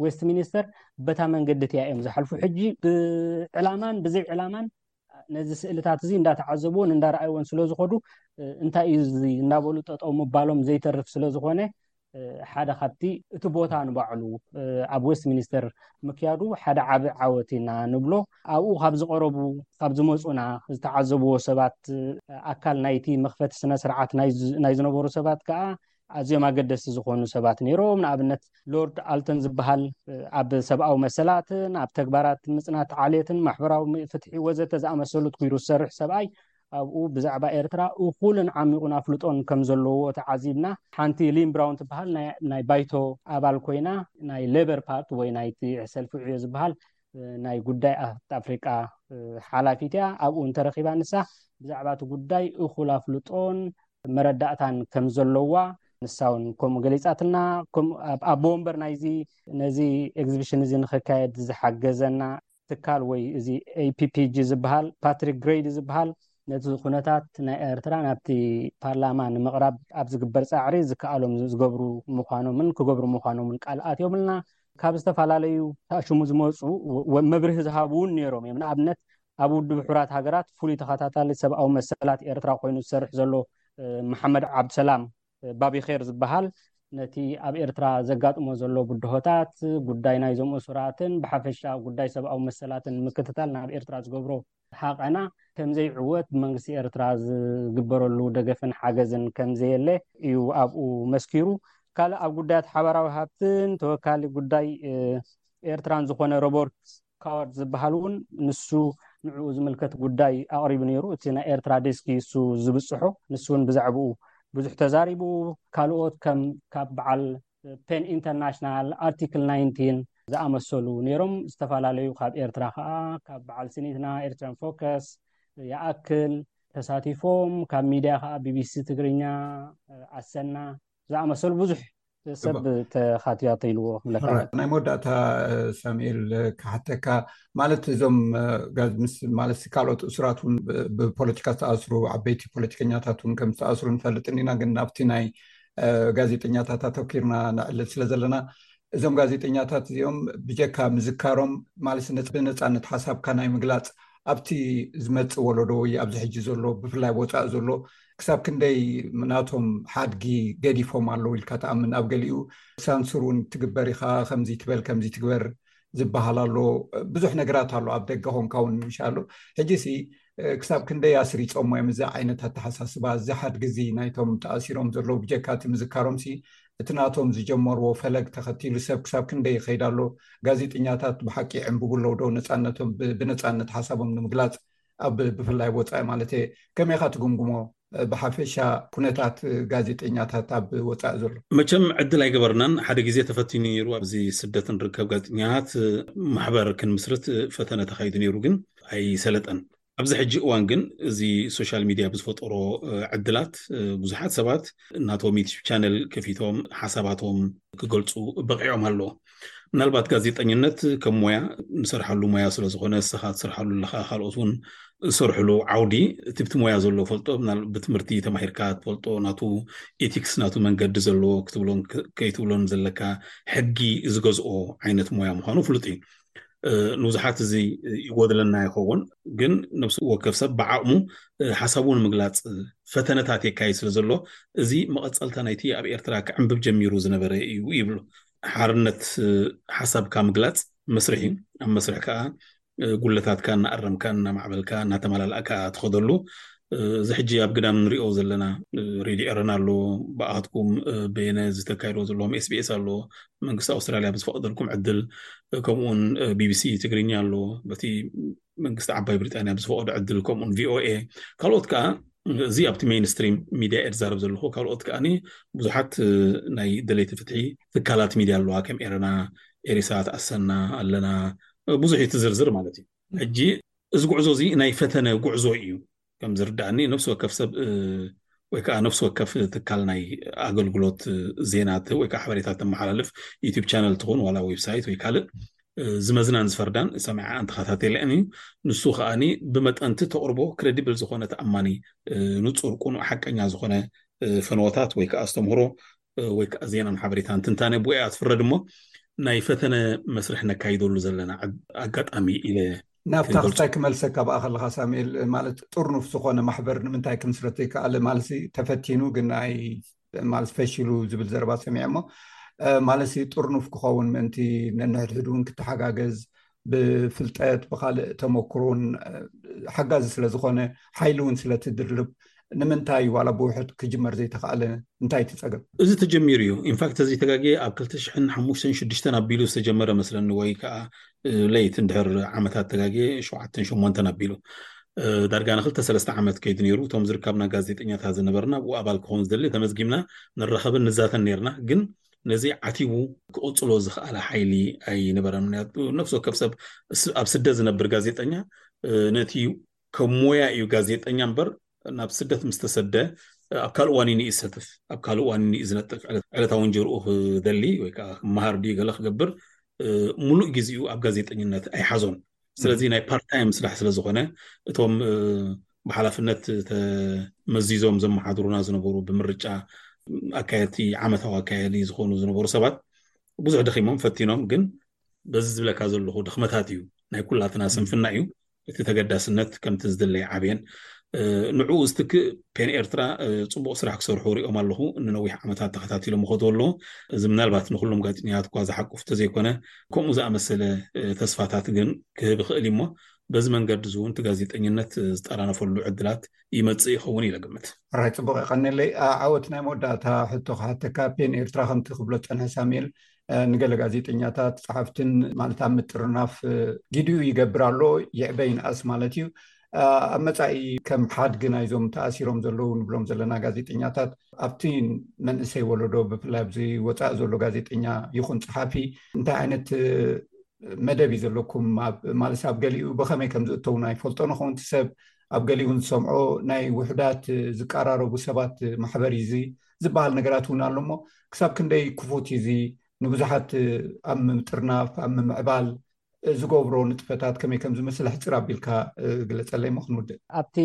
ዌስት ሚኒስተር በታ መንገዲ እቲያ እዮም ዝሓልፉ ሕጂ ብዕላማን ብዘይ ዕላማን ነዚ ስእልታት እዚ እንዳተዓዘብዎን እንዳረኣይዎን ስለዝኮዱ እንታይ እዩ እዚ እናበሉ ጠጠው ምባሎም ዘይተርፍ ስለዝኮነ ሓደ ካብቲ እቲ ቦታ ንባዕሉ ኣብ ወስት ሚኒስተር ምክያዱ ሓደ ዓብ ዓወት ኢና ንብሎ ኣብኡ ካብ ዝቐረቡ ካብ ዝመፁና ዝተዓዘብዎ ሰባት ኣካል ናይቲ መክፈቲ ስነ ስርዓት ናይ ዝነበሩ ሰባት ከዓ ኣዝዮም ኣገደስቲ ዝኾኑ ሰባት ነይሮም ንኣብነት ሎርድ ኣልተን ዝበሃል ኣብ ሰብኣዊ መሰላትን ኣብ ተግባራት ምፅናት ዓልትን ማሕበራዊ ፍትሒ ወዘተ ዝኣመሰሉት ኩይሩ ዝሰርሕ ሰብኣይ ኣብኡ ብዛዕባ ኤርትራ እኹልን ዓሚቝን ኣፍልጦን ከም ዘለዎ ተዓዚብና። ሓንቲ ሊን ብራውን ትበሃል ናይ ባይቶ ኣባል ኰይና፣ ናይ ሌበር ፓርቲ ወይ ናይቲ ሰልፊ ዕዮ ዝበሃል ናይ ጉዳይ ኣፍሪቃ ሓላፊት እያ። ኣብኡ እንተ ረኺባ ንሳ ብዛዕባ እቲ ጉዳይ እኹል ኣፍልጦን መረዳእታን ከም ዘለዋ ንሳ እውን ከምኡ ገሊጻትና። ኣብ ኣቦ ወንበር ናይዚ ነዚ ኤግዚብሽን እዚ ንኽካየድ ዝሓገዘና፣ ትካል ወይ እዚ APPG ዝበሃል ፓትሪክ ግሬይዲ ዝበሃል ነቲ ኩነታት ናይ ኤርትራ ናብቲ ፓርላማ ንምቕራብ ኣብ ዝግበር ጻዕሪ ዝከኣሎም ዝገብሩ ምዃኖምን ክገብሩ ምዃኖምን ቃል ኣትዮምልና። ካብ ዝተፈላለዩ ተኣሽሙ ዝመጹ መብርሂ ዝሃቡ እውን ነይሮም እዮም። ንኣብነት ኣብ ውድብ ሕቡራት ሃገራት ፍሉይ ተኸታታሊ ሰብኣዊ መሰላት ኤርትራ ኮይኑ ዝሰርሕ ዘሎ መሓመድ ዓብዱሰላም ባቢኼር ዝበሃል ነቲ ኣብ ኤርትራ ዘጋጥሞ ዘሎ ብድሆታት፣ ጉዳይ ናይዞም እሱራትን ብሓፈሻ ጉዳይ ሰብኣዊ መሰላትን ንምክትታል ናብ ኤርትራ ዝገብሮ ሃቐና ከምዘይዕወት ብመንግስቲ ኤርትራ ዝግበረሉ ደገፍን ሓገዝን ከምዘየለ እዩ ኣብኡ መስኪሩ። ካልእ ኣብ ጉዳያት ሓባራዊ ሃብትን ተወካሊ ጉዳይ ኤርትራን ዝኾነ ሮበርት ካወርድ ዝበሃል እውን ንሱ ንዕኡ ዝምልከት ጉዳይ ኣቕሪቡ ነይሩ እቲ ናይ ኤርትራ ዴስኪ ንሱ ዝብጽሖ ንሱ እውን ብዛዕባኡ ብዙሕ ተዛሪቡ ካልኦት ከም ካብ በዓል ፔን ኢንተርናሽናል ኣርቲክል ናይንቲን ዝኣመሰሉ ነይሮም ዝተፈላለዩ ካብ ኤርትራ ከዓ ካብ በዓል ስኒትና ኤርትራን ፎከስ ይኣክል ተሳቲፎም ካብ ሚድያ ከዓ ቢቢሲ ትግርኛ ኣሰና ዝኣመሰሉ ብዙሕ ሰብ ተካትያ ተይልዎ ክብለካናይ መወዳእታ ሳሙኤል ክሓተካ ማለት እዞም ማለት ካልኦት እሱራት ውን ብፖለቲካ ዝተኣስሩ ዓበይቲ ፖለቲከኛታት ውን ከም ዝተኣስሩ ንፈልጥን ኢና ግን ናብቲ ናይ ጋዜጠኛታት ኣተኪርና ንዕልል ስለ ዘለና እዞም ጋዜጠኛታት እዚኦም ብጀካ ምዝካሮም ማለት ነፃነት ሓሳብካ ናይ ምግላፅ ኣብቲ ዝመፅእ ወለዶ ወይ ኣብዚ ሕጂ ዘሎ ብፍላይ ወፃኢ ዘሎ ክሳብ ክንደይ ናቶም ሓድጊ ገዲፎም ኣለዉ ኢልካ ትኣምን ኣብ ገሊኡ ሳንሱር እውን ትግበር ኢካ ከምዚ ትበል ከምዚ ትግበር ዝበሃል ኣሎ ብዙሕ ነገራት ኣሎ ኣብ ደገ ኮንካ ውን ምሻ ኣሎ ሕጂ ሲ ክሳብ ክንደይ ኣስሪፆሞ እዮም እዚ ዓይነት ኣተሓሳስባ እዚ ሓድጊ እዚ ናይቶም ተኣሲሮም ዘለዉ ብጀካቲ ምዝካሮም ሲ እቲ ናቶም ዝጀመርዎ ፈለግ ተኸቲሉ ሰብ ክሳብ ክንደይ ይኸይድ ኣሎ? ጋዜጠኛታት ብሓቂ ይዕንብቡ ኣለዉ ዶ? ነፃነቶም ብነፃነት ሓሳቦም ንምግላፅ ኣብ ብፍላይ ወፃኢ ማለት እየ። ከመይ ኢኻ ትግምግሞ ብሓፈሻ ኩነታት ጋዜጠኛታት ኣብ ወፃኢ ዘሎ? መቸም ዕድል ኣይገበርናን። ሓደ ግዜ ተፈቲኑ ነይሩ። ኣብዚ ስደት እንርከብ ጋዜጠኛታት ማሕበር ክንምስርት ፈተነ ተኻይዱ ነይሩ ግን ኣይሰለጠን። ኣብዚ ሕጂ እዋን ግን እዚ ሶሻል ሚድያ ብዝፈጠሮ ዕድላት ብዙሓት ሰባት እናቶም ዩቲብ ቻነል ከፊቶም ሓሳባቶም ክገልፁ በቂዖም ኣለዎ ምናልባት ጋዜጠኝነት ከም ሞያ ንሰርሓሉ ሞያ ስለዝኾነ እስኻ ትስርሓሉ ኣለካ ካልኦት እውን ዝሰርሕሉ ዓውዲ እቲ ብቲ ሞያ ዘለዎ ፈልጦ ብትምህርቲ ተማሂርካ ትፈልጦ ናቱ ኤቲክስ ናቱ መንገዲ ዘለዎ ክትብሎን ከይትብሎን ዘለካ ሕጊ ዝገዝኦ ዓይነት ሞያ ምኳኑ ፍሉጥ እዩ ንብዙሓት እዚ ይጎድለና ይኸውን ግን ነብሲ ወከፍ ሰብ ብዓቕሙ ሓሳቡ ንምግላፅ ፈተነታት የካይድ ስለ ዘሎ እዚ መቐፀልታ ናይቲ ኣብ ኤርትራ ክዕንብብ ጀሚሩ ዝነበረ እዩ ይብሉ ሓርነት ሓሳብካ ምግላፅ መስርሕ እዩ ኣብ መስርሕ ከዓ ጉለታትካ እናኣረምካ እናማዕበልካ እናተመላላእካ ትኸደሉ እዚ ሕጂ ኣብ ግዳም ንሪኦ ዘለና ሬድዮ ኤረና ኣሎ ብኣትኩም በየነ ዝተካየድዎ ዘለዎም ኤስቢኤስ ኣሎ መንግስቲ ኣውስትራልያ ብዝፈቕደልኩም ዕድል ከምኡውን ቢቢሲ ትግርኛ ኣሎ በቲ መንግስቲ ዓባይ ብሪጣንያ ብዝፈቐዶ ዕድል ከምኡውን ቪኦኤ ካልኦት ከዓ እዚ ኣብቲ ሜን ስትሪም ሚድያ እየ ዝዛረብ ዘለኹ ካልኦት ከዓ ብዙሓት ናይ ደለይቲ ፍትሒ ትካላት ሚድያ ኣለዋ ከም ኤረና ኤሪሳት ኣሰና ኣለና ብዙሕ እቲ ዝርዝር ማለት እዩ ሕጂ እዚ ጉዕዞ እዚ ናይ ፈተነ ጉዕዞ እዩ ከም ዝርዳእኒ ነፍሲ ወከፍ ሰብ ወይ ከዓ ነፍሲ ወከፍ ትካል ናይ ኣገልግሎት ዜና ወይ ከዓ ሓበሬታ ተመሓላልፍ ዩቲብ ቻነል ትኹን ዋላ ዌብሳይት ወይ ካልእ ዝመዝናን ዝፈርዳን ሰሚዓን ተኸታተለአን እዩ ንሱ ከዓኒ ብመጠንቲ ተቕርቦ ክሬዲብል ዝኾነ ተኣማኒ ንፁር ቁኑዕ ሓቀኛ ዝኾነ ፈነወታት ወይ ከዓ ኣስተምህሮ ወይ ከዓ ዜናን ሓበሬታን ትንታነ ብኡ እያ ትፍረድ እሞ ናይ ፈተነ መስርሕ ነካይደሉ ዘለና ኣጋጣሚ ኢለ ናብታ ክልታይ ክመልሰካ ብኣ ከለካ ሳሙኤል ማለት ጥርኑፍ ዝኮነ ማሕበር ንምንታይ ክምስረት ዘይከኣለ ማለት ተፈቲኑ ግን ናይ ማለት ፈሽሉ ዝብል ዘረባ ሰሚዐ እሞ ማለት ጥርኑፍ ክኸውን ምእንቲ ነንሕድሕድ እውን ክተሓጋገዝ ብፍልጠት ብካልእ ተመክሮን ሓጋዚ ስለዝኮነ ሓይሊ እውን ስለትድርብ ንምንታይ ዋላ ብውሕድ ክጅመር ዘይተካኣለ እንታይ እቲ ፀገም? እዚ ተጀሚሩ እዩ ኢንፋክት ተዘይተጋጊየ ኣብ ክልተ ሽሕን ሓሙሽተን ሽዱሽተን ኣቢሉ ዝተጀመረ መስለኒ ወይ ከዓ ለይት እንድሕር ዓመታት ተጋጊየ ሸውዓተን ሸሞንተን ኣቢሉ ዳርጋ ንክልተ ሰለስተ ዓመት ከይዱ ነይሩ እቶም ዝርከብና ጋዜጠኛታት ዝነበርና ኣብኡ ኣባል ክኸውን ዝደሊ ተመዝጊብና ንራኸብን ንዛተን ነይርና ግን ነዚ ዓቲቡ ክቕጽሎ ዝኸኣለ ሓይሊ ኣይነበረን ምክንያቱ ነፍሲ ወከፍ ሰብ ኣብ ስደት ዝነብር ጋዜጠኛ ነቲ ከም ሞያ እዩ ጋዜጠኛ እምበር ናብ ስደት ምስ ተሰደ ኣብ ካልእ እዋን እዩ ይሰትፍ ኣብ ካልእ እዋን እዩ ዝነጥፍ ዕለታዊ እንጀርኡ ክደሊ ወይ ከዓ ክመሃር ድዩ ገለ ክገብር ሙሉእ ግዜኡ ኣብ ጋዜጠኝነት ኣይሓዞን ስለዚ ናይ ፓርታይም ስራሕ ስለ ዝኾነ እቶም ብሓላፍነት ተመዚዞም ዘመሓድሩና ዝነበሩ ብምርጫ ኣካየድቲ ዓመታዊ ኣካየዲ ዝኾኑ ዝነበሩ ሰባት ብዙሕ ደኺሞም ፈቲኖም ግን በዚ ዝብለካ ዘለኹ ድኽመታት እዩ ናይ ኩላትና ስንፍና እዩ እቲ ተገዳስነት ከምቲ ዝድለይ ዓብየን ንዕኡ ዝትክእ ፔን ኤርትራ ፅቡቅ ስራሕ ክሰርሑ ሪኦም ኣለኹ ንነዊሕ ዓመታት ተኸታቲሎም ኸዶ ኣለዉ እዚ ምናልባት ንኩሎም ጋዜጠኛታት እኳ ዝሓቁፍ ተዘይኮነ ከምኡ ዝኣመሰለ ተስፋታት ግን ክህብ ይኽእል እዩ እሞ፣ በዚ መንገድዚ እውን እቲ ጋዜጠኝነት ዝጠራነፈሉ ዕድላት ይመጽእ ይኸውን ኢለ እግምት። ሕራይ ጽቡቕ የቐኔለይ። ዓወት ናይ መወዳእታ ሕቶ ክሓተካ፣ ፔን ኤርትራ ከምቲ ክብሎ ዝጸንሐ ሳሙኤል ንገለ ጋዜጠኛታት ጸሓፍትን ማለት ኣብ ምጥርናፍ ጊዲኡ ይገብር ኣሎ፣ ይዕበ ይንኣስ ማለት እዩ። ኣብ መፃኢ ከም ሓድጊ ናይዞም ተኣሲሮም ዘለዉ ንብሎም ዘለና ጋዜጠኛታት ኣብቲ መንእሰይ ወለዶ ብፍላይ ኣብዚ ወፃኢ ዘሎ ጋዜጠኛ ይኹን ፀሓፊ እንታይ ዓይነት መደብ እዩ ዘለኩም ማለት ኣብ ገሊኡ ብከመይ ከም ዝእተው ናይ ፈልጦ ንከውንቲ ሰብ ኣብ ገሊኡን ዝሰምዖ ናይ ውሕዳት ዝቀራረቡ ሰባት ማሕበር እዚ ዝበሃል ነገራት እውን ኣሎሞ ክሳብ ክንደይ ክፉት እዚ ንብዙሓት ኣብ ምምጥርናፍ ኣብ ምምዕባል ዝገብሮ ንጥፈታት ከመይ ከም ዝመስል ኣሕፅር ኣቢልካ ግለፀለይ እሞ ክንውድእ። ኣብቲ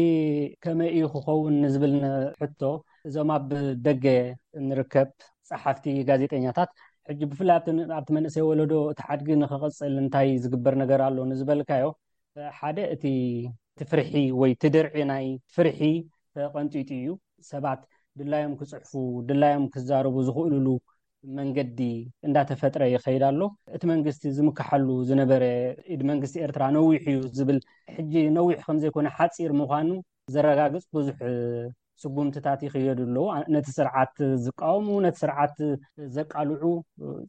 ከመይ እዩ ክኸውን ንዝብል ሕቶ እዞም ኣብ ደገ እንርከብ ፀሓፍቲ፣ ጋዜጠኛታት ሕጂ ብፍላይ ኣብቲ መንእሰይ ወለዶ እቲ ሓድጊ ንክቕፅል እንታይ ዝግበር ነገር ኣሎ ንዝበልካዮ ሓደ እቲ ፍርሒ ወይ እቲ ድርዒ ናይ ፍርሒ ተቐንጢጡ እዩ። ሰባት ድላዮም ክፅሕፉ፣ ድላዮም ክዛረቡ ዝኽእልሉ መንገዲ እንዳተፈጥረ ይኸይድ ኣሎ እቲ መንግስቲ ዝምካሓሉ ዝነበረ ኢድ መንግስቲ ኤርትራ ነዊሕ እዩ ዝብል ሕጂ ነዊሕ ከምዘይኮነ ሓፂር ምዃኑ ዘረጋግፅ ብዙሕ ስጉምትታት ይኽየዱ ኣለዉ ነቲ ስርዓት ዝቃወሙ ነቲ ስርዓት ዘቃልዑ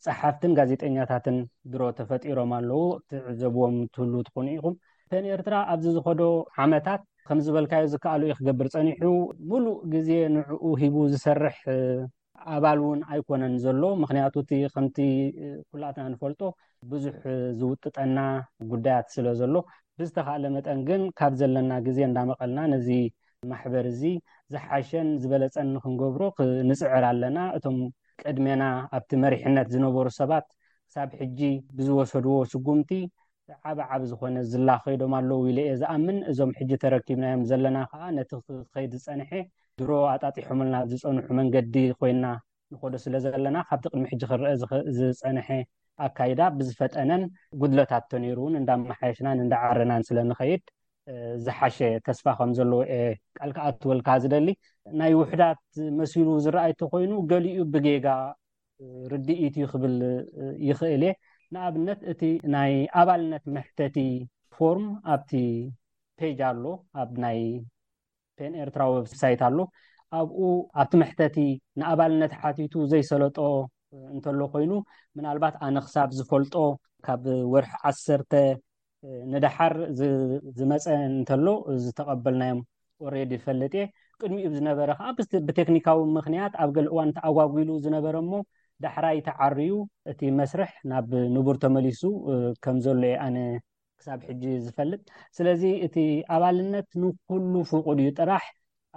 ፀሓፍትን ጋዜጠኛታትን ድሮ ተፈጢሮም ኣለዉ ትዕዘብዎም ትህሉ ትኾኑ ኢኹም ን ኤርትራ ኣብዚ ዝኸዶ ዓመታት ከምዝበልካዮ ዝከኣሉ ዩ ክገብር ፀኒሑ ሙሉእ ግዜ ንዕኡ ሂቡ ዝሰርሕ ኣባል እውን ኣይኮነን ዘሎ ምክንያቱ እቲ ከምቲ ኩላትና ንፈልጦ ብዙሕ ዝውጥጠና ጉዳያት ስለ ዘሎ ብዝተካእለ መጠን ግን ካብ ዘለና ግዜ እንዳመቐልና ነዚ ማሕበር እዚ ዝሓሸን ዝበለፀን ንክንገብሮ ንፅዕር ኣለና እቶም ቅድሜና ኣብቲ መሪሕነት ዝነበሩ ሰባት ክሳብ ሕጂ ብዝወሰድዎ ስጉምቲ ዓብ ዓብ ዝኾነ ዝላ ከይዶም ኣለዉ ኢለ እየ ዝኣምን እዞም ሕጂ ተረኪብናዮም ዘለና ከኣ ነቲ ክከይድ ዝጸንሐ ድሮ ኣጣጢሖምልና ኣብ ዝጸንሑ መንገዲ ኮይና ንኮዶ ስለ ዘለና ካብቲ ቅድሚ ሕጂ ክረኣ ዝጸንሐ ኣካይዳ ብዝፈጠነን ጉድለታት ተነይሩ እውን እንዳመሓየሽናን እንዳዓረናን ስለ ንኸይድ ዝሓሸ ተስፋ ከም ዘለዎ እየ ቃል ክኣትወልካ ዝደሊ ናይ ውሕዳት መሲሉ ዝረኣይ ተኮይኑ ገሊኡ ብጌጋ ርድኢት እዩ ክብል ይኽእል እየ። ንኣብነት እቲ ናይ ኣባልነት መሕተቲ ፎርም ኣብቲ ፔጅ ኣሎ፣ ኣብ ናይ ፔን ኤርትራ ወብሳይት ኣሎ። ኣብኡ ኣብቲ መሕተቲ ንኣባልነት ሓቲቱ ዘይሰለጦ እንተሎ ኮይኑ ምናልባት ኣነ ክሳብ ዝፈልጦ ካብ ወርሒ ዓሰርተ ንደሓር ዝመፀ እንተሎ ዝተቐበልናዮም ኦሬዲ ይፈልጥ እየ ቅድሚኡ ዝነበረ ከዓ ብቴክኒካዊ ምክንያት ኣብ ገለ እዋን ተኣጓጒሉ ዝነበረ እሞ ዳሕራይ ተዓርዩ እቲ መስርሕ ናብ ንቡር ተመሊሱ ከም ዘሎ እየ ኣነ ክሳብ ሕጂ ዝፈልጥ ስለዚ እቲ ኣባልነት ንኩሉ ፍቁድ እዩ ጥራሕ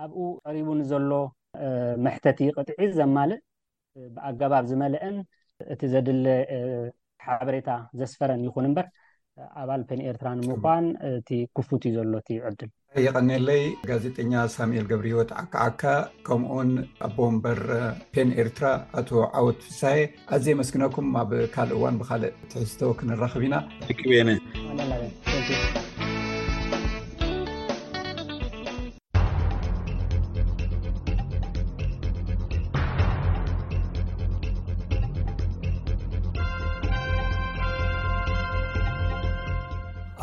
ኣብኡ ቀሪቡ ንዘሎ መሕተቲ ቅጥዒ ዘማልእ ብኣገባብ ዝመለእን እቲ ዘድለ ሓበሬታ ዘስፈረን ይኹን እምበር ኣባል ፐን ኤርትራ ንምዃን እቲ ክፉት እዩ ዘሎ እቲ ዕድል። የቐኔለይ ጋዜጠኛ ሳሙኤል ገብሪሂወት ዓካዓካ ከምኡውን ኣቦ ወንበር ፔን ኤርትራ ኣቶ ዓወት ፍሳሄ ኣዝ የመስግነኩም ኣብ ካልእ እዋን ብካልእ ትሕዝቶ ክንራኽብ ኢና ርክቤነ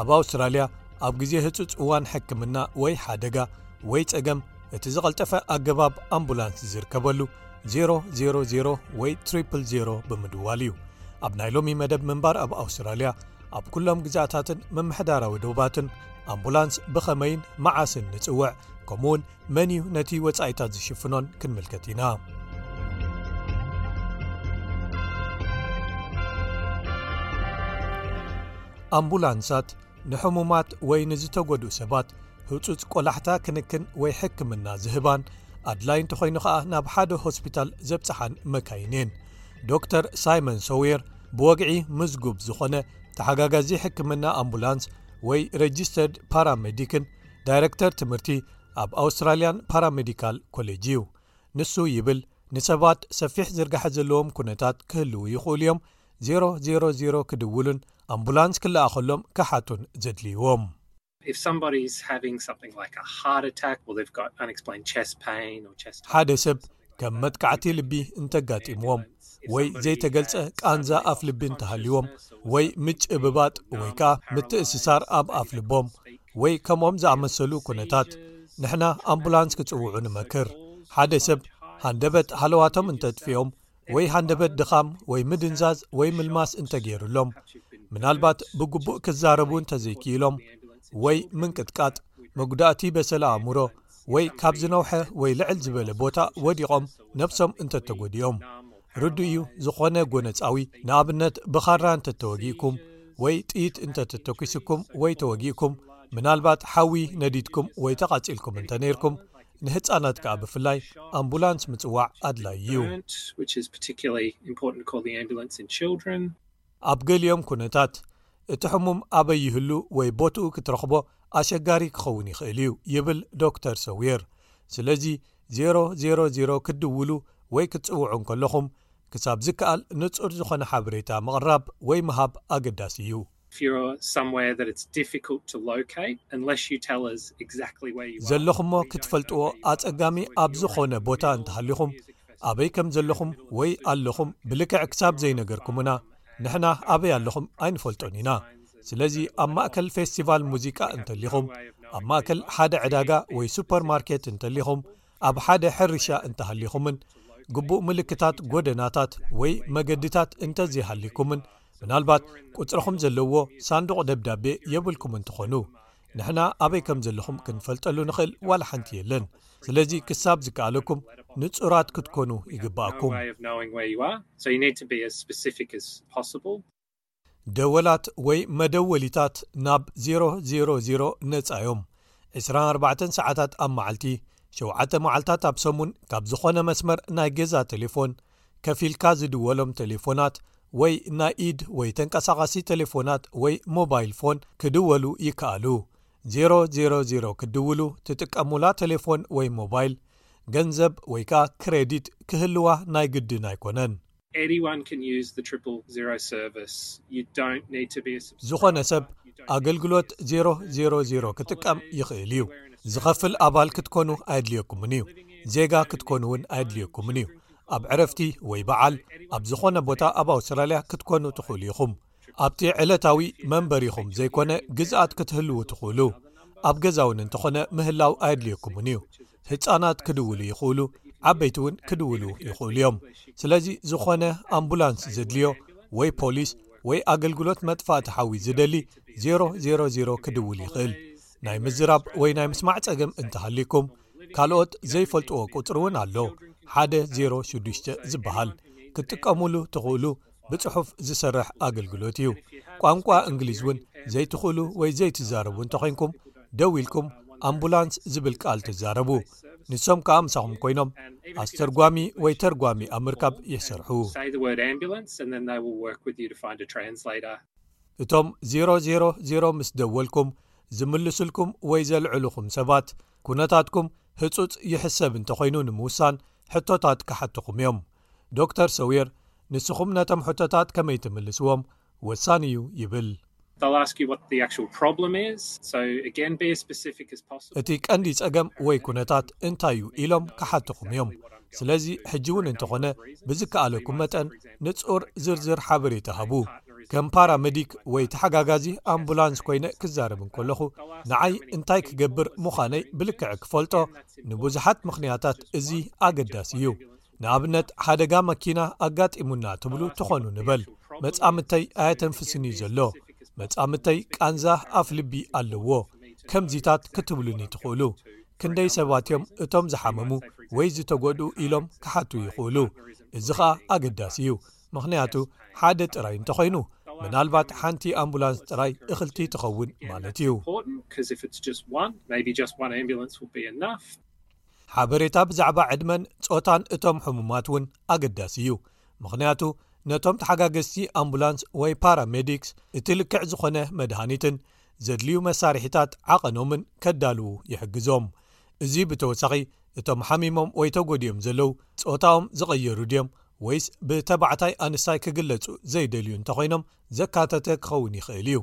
ኣብ ኣውስትራልያ ኣብ ግዜ ህጹጽ እዋን ሕክምና ወይ ሓደጋ ወይ ጸገም እቲ ዝቐልጠፈ ኣገባብ ኣምቡላንስ ዝርከበሉ 00 ወይ 00 ብምድዋል እዩ ኣብ ናይ ሎሚ መደብ ምንባር ኣብ ኣውስትራልያ ኣብ ኵሎም ግዛኣታትን ምምሕዳራዊ ደቡባትን ኣምቡላንስ ብኸመይን መዓስን ንጽውዕ ከምኡ ውን መን እዩ ነቲ ወጻኢታት ዝሽፍኖን ክንምልከት ኢና ኣምቡላንሳት ንሕሙማት ወይ ንዝተጐድኡ ሰባት ህጹጽ ቆላሕታ ክንክን ወይ ሕክምና ዝህባን ኣድላይ እንተዀይኑ ኸኣ ናብ ሓደ ሆስፒታል ዘብጽሓን መካይን እየን ዶር ሳይመን ሶውር ብወግዒ ምዝጉብ ዝኾነ ተሓጋጋዚ ሕክምና ኣምቡላንስ ወይ ረጅስተርድ ፓራመዲክን ዳይረክተር ትምህርቲ ኣብ ኣውስትራልያን ፓራመዲካል ኮሌጅ እዩ ንሱ ይብል ንሰባት ሰፊሕ ዝርጋሐ ዘለዎም ኩነታት ክህልው ይኽእሉ እዮም 00 ክድውሉን ኣምቡላንስ ክለኣኸሎም ክሓቱን ዘድልዎም ሓደ ሰብ ከም መጥቃዕቲ ልቢ እንተጋጢምዎም ወይ ዘይተገልጸ ቃንዛ ኣፍ ልቢ እንተሃልዎም ወይ ምጭብባጥ ወይ ከኣ ምትእስሳር ኣብ ኣፍ ልቦም ወይ ከምኦም ዝኣመሰሉ ኩነታት ንሕና ኣምቡላንስ ክጽውዑ ንመክር ሓደ ሰብ ሃንደበት ሃለዋቶም እንተጥፍኦም ወይ ሃንደበት ድኻም ወይ ምድንዛዝ ወይ ምልማስ እንተ ገይሩሎም ምናልባት ብግቡእ ክዛረቡ እንተ ዘይክኢሎም ወይ ምንቅጥቃጥ መጉዳእቲ በሰለ ኣእምሮ ወይ ካብ ዝነውሐ ወይ ልዕል ዝበለ ቦታ ወዲቖም ነብሶም እንተ ተጐዲኦም ርዱ እዩ ዝዀነ ጐነጻዊ ንኣብነት ብኻራ እንተ ተወጊእኩም ወይ ጥይት እንተ ተተኪስኩም ወይ ተወጊእኩም ምናልባት ሓዊ ነዲድኩም ወይ ተቓጺልኩም እንተ ነይርኩም ንህጻናት ከኣ ብፍላይ ኣምቡላንስ ምጽዋዕ ኣድላዪ እዩ። ኣብ ገሊኦም ኵነታት፣ እቲ ሕሙም ኣበይ ይህሉ ወይ ቦትኡ ክትረኽቦ ኣሸጋሪ ክኸውን ይኽእል እዩ ይብል ዶክተር ሰዊር። ስለዚ ዜሮ ዜሮ ዜሮ ክትድውሉ ወይ ክትጽውዑ እንከለኹም፣ ክሳብ ዝከኣል ንጹር ዝኾነ ሓበሬታ ምቕራብ ወይ ምሃብ ኣገዳሲ እዩ። ዘለኹሞ ክትፈልጥዎ ኣጸጋሚ ኣብ ዝኾነ ቦታ እንተሃሊኹም፣ ኣበይ ከም ዘለኹም ወይ ኣለኹም ብልክዕ ክሳብ ዘይነገርኩምና፣ ንሕና ኣበይ ኣለኹም ኣይንፈልጦን ኢና። ስለዚ ኣብ ማእከል ፌስቲቫል ሙዚቃ እንተሊኹም፣ ኣብ ማእከል ሓደ ዕዳጋ ወይ ሱፐርማርኬት እንተሊኹም፣ ኣብ ሓደ ሕርሻ እንተሃሊኹምን ግቡእ ምልክታት ጎደናታት ወይ መገዲታት እንተዘይሃሊኩምን ምናልባት ቁጽርኹም ዘለዎ ሳንዱቕ ደብዳቤ የብልኩምን ትኾኑ ንሕና ኣበይ ከም ዘለኹም ክንፈልጠሉ ንኽእል ዋላ ሓንቲ የለን ስለዚ ክሳብ ዝከኣለኩም ንጹራት ክትኮኑ ይግባኣኩም ደወላት ወይ መደወሊታት ናብ ዜሮ ዜሮ ዜሮ ነጻ እዮም። ዕስራን ኣርባዕተን ሰዓታት ኣብ መዓልቲ፣ ሸውዓተ መዓልታት ኣብ ሰሙን ካብ ዝኾነ መስመር ናይ ገዛ ተሌፎን፣ ከፊልካ ዝድወሎም ተሌፎናት ወይ ናይ ኢድ ወይ ተንቀሳቓሲ ተሌፎናት ወይ ሞባይል ፎን ክድወሉ ይከኣሉ። ዜሮ ዜሮ ዜሮ ክትድውሉ ትጥቀሙላ ተሌፎን ወይ ሞባይል፣ ገንዘብ ወይ ከኣ ክረዲት ክህልዋ ናይ ግድን ኣይኮነን። Anyone can use the Triple Zero service. You don't need to be a subscriber. ዝኾነ ሰብ ኣገልግሎት ዜሮ ዜሮ ዜሮ ክጥቀም ይኽእል እዩ። ዝኸፍል ኣባል ክትኮኑ ኣየድልየኩምን እዩ። ዜጋ ክትኮኑ እውን ኣየድልየኩምን እዩ። ኣብ ዕረፍቲ ወይ በዓል ኣብ ዝኾነ ቦታ ኣብ ኣውስትራልያ ክትኮኑ ትኽእሉ ኢኹም። ኣብቲ ዕለታዊ መንበሪኹም ዘይኮነ ግዝኣት ክትህልዉ ትኽእሉ ኣብ ገዛውን እንተኾነ ምህላው ኣየድልየኩምን እዩ ህፃናት ክድውሉ ይኽእሉ ዓበይቲ እውን ክድውሉ ይኽእሉ እዮም ስለዚ ዝኾነ ኣምቡላንስ ዘድልዮ ወይ ፖሊስ ወይ ኣገልግሎት መጥፋእ ትሓዊ ዝደሊ 00 ክድውል ይኽእል ናይ ምዝራብ ወይ ናይ ምስማዕ ፀገም እንተሃሊኩም ካልኦት ዘይፈልጥዎ ቁፅሪ እውን ኣሎ 106 ዝበሃል ክትጥቀምሉ ትኽእሉ ብጽሑፍ ዝስራሕ ኣገልግሎት እዩ ቋንቋ እንግሊዝ እውን ዘይትኽእሉ ወይ ዘይትዛረቡ እንተኮንኩም ደው ኢልኩም ኣምቡላንስ ዝብል ቃል ትዛረቡ ንሶም ከኣ ምሳኹም ኮይኖም ኣስተርጓሚ ወይ ተርጓሚ ኣብ ምርካብ ይሰርሑ እቶም ዜ00 ምስ ደወልኩም ዝምልሱልኩም ወይ ዘልዕልኹም ሰባት ኩነታትኩም ህፁፅ ይሕሰብ እንተኮይኑ ንምውሳን ሕቶታት ክሓትኹም እዮም ዶክተር ሰዊር ንስኹም ነቶም ሕቶታት ከመይ ትምልስዎም ወሳኒ እዩ ይብል። እቲ ቀንዲ ጸገም ወይ ኩነታት እንታይ እዩ ኢሎም ክሓትኹም እዮም። ስለዚ ሕጂ'ውን እንተኾነ ብዝከኣለኩም መጠን ንጹር ዝርዝር ሓበሬታ ሃቡ። ከም ፓራመዲክ ወይ ተሓጋጋዚ ኣምቡላንስ ኮይነ ክዛረብ እንከለኹ ንዓይ እንታይ ክገብር ምዃነይ ብልክዕ ክፈልጦ ንብዙሓት ምኽንያታት እዚ ኣገዳሲ እዩ። ንኣብነት ሓደጋ መኪና ኣጋጢሙና ትብሉ ትኾኑ ንበል መጻምተይ ኣየተንፍስን እዩ ዘሎ መጻምተይ ቃንዛ ኣፍ ልቢ ኣለዎ ከምዚታት ክትብሉኒ ትኽእሉ ክንደይ ሰባት እዮም እቶም ዝሓመሙ ወይ ዝተጎድኡ ኢሎም ክሓቱ ይኽእሉ እዚ ኸኣ ኣገዳሲ እዩ ምኽንያቱ ሓደ ጥራይ እንተኾይኑ ምናልባት ሓንቲ ኣምቡላንስ ጥራይ እኽልቲ ትኸውን ማለት እዩ ሓበሬታ ብዛዕባ ዕድመን ጾታን እቶም ሕሙማት እውን ኣገዳሲ እዩ ምኽንያቱ ነቶም ተሓጋገዝቲ ኣምቡላንስ ወይ ፓራሜዲክስ እቲ ልክዕ ዝኾነ መድሃኒትን ዘድልዩ መሳርሒታት ዓቐኖምን ከዳልዉ ይሕግዞም እዚ ብተወሳኺ እቶም ሓሚሞም ወይ ተጎዲኦም ዘለዉ ጾታኦም ዝቐየሩ ድዮም ወይስ ብተባዕታይ ኣንስታይ ክግለጹ ዘይደልዩ እንተኾይኖም ዘካተተ ክኸውን ይኽእል እዩ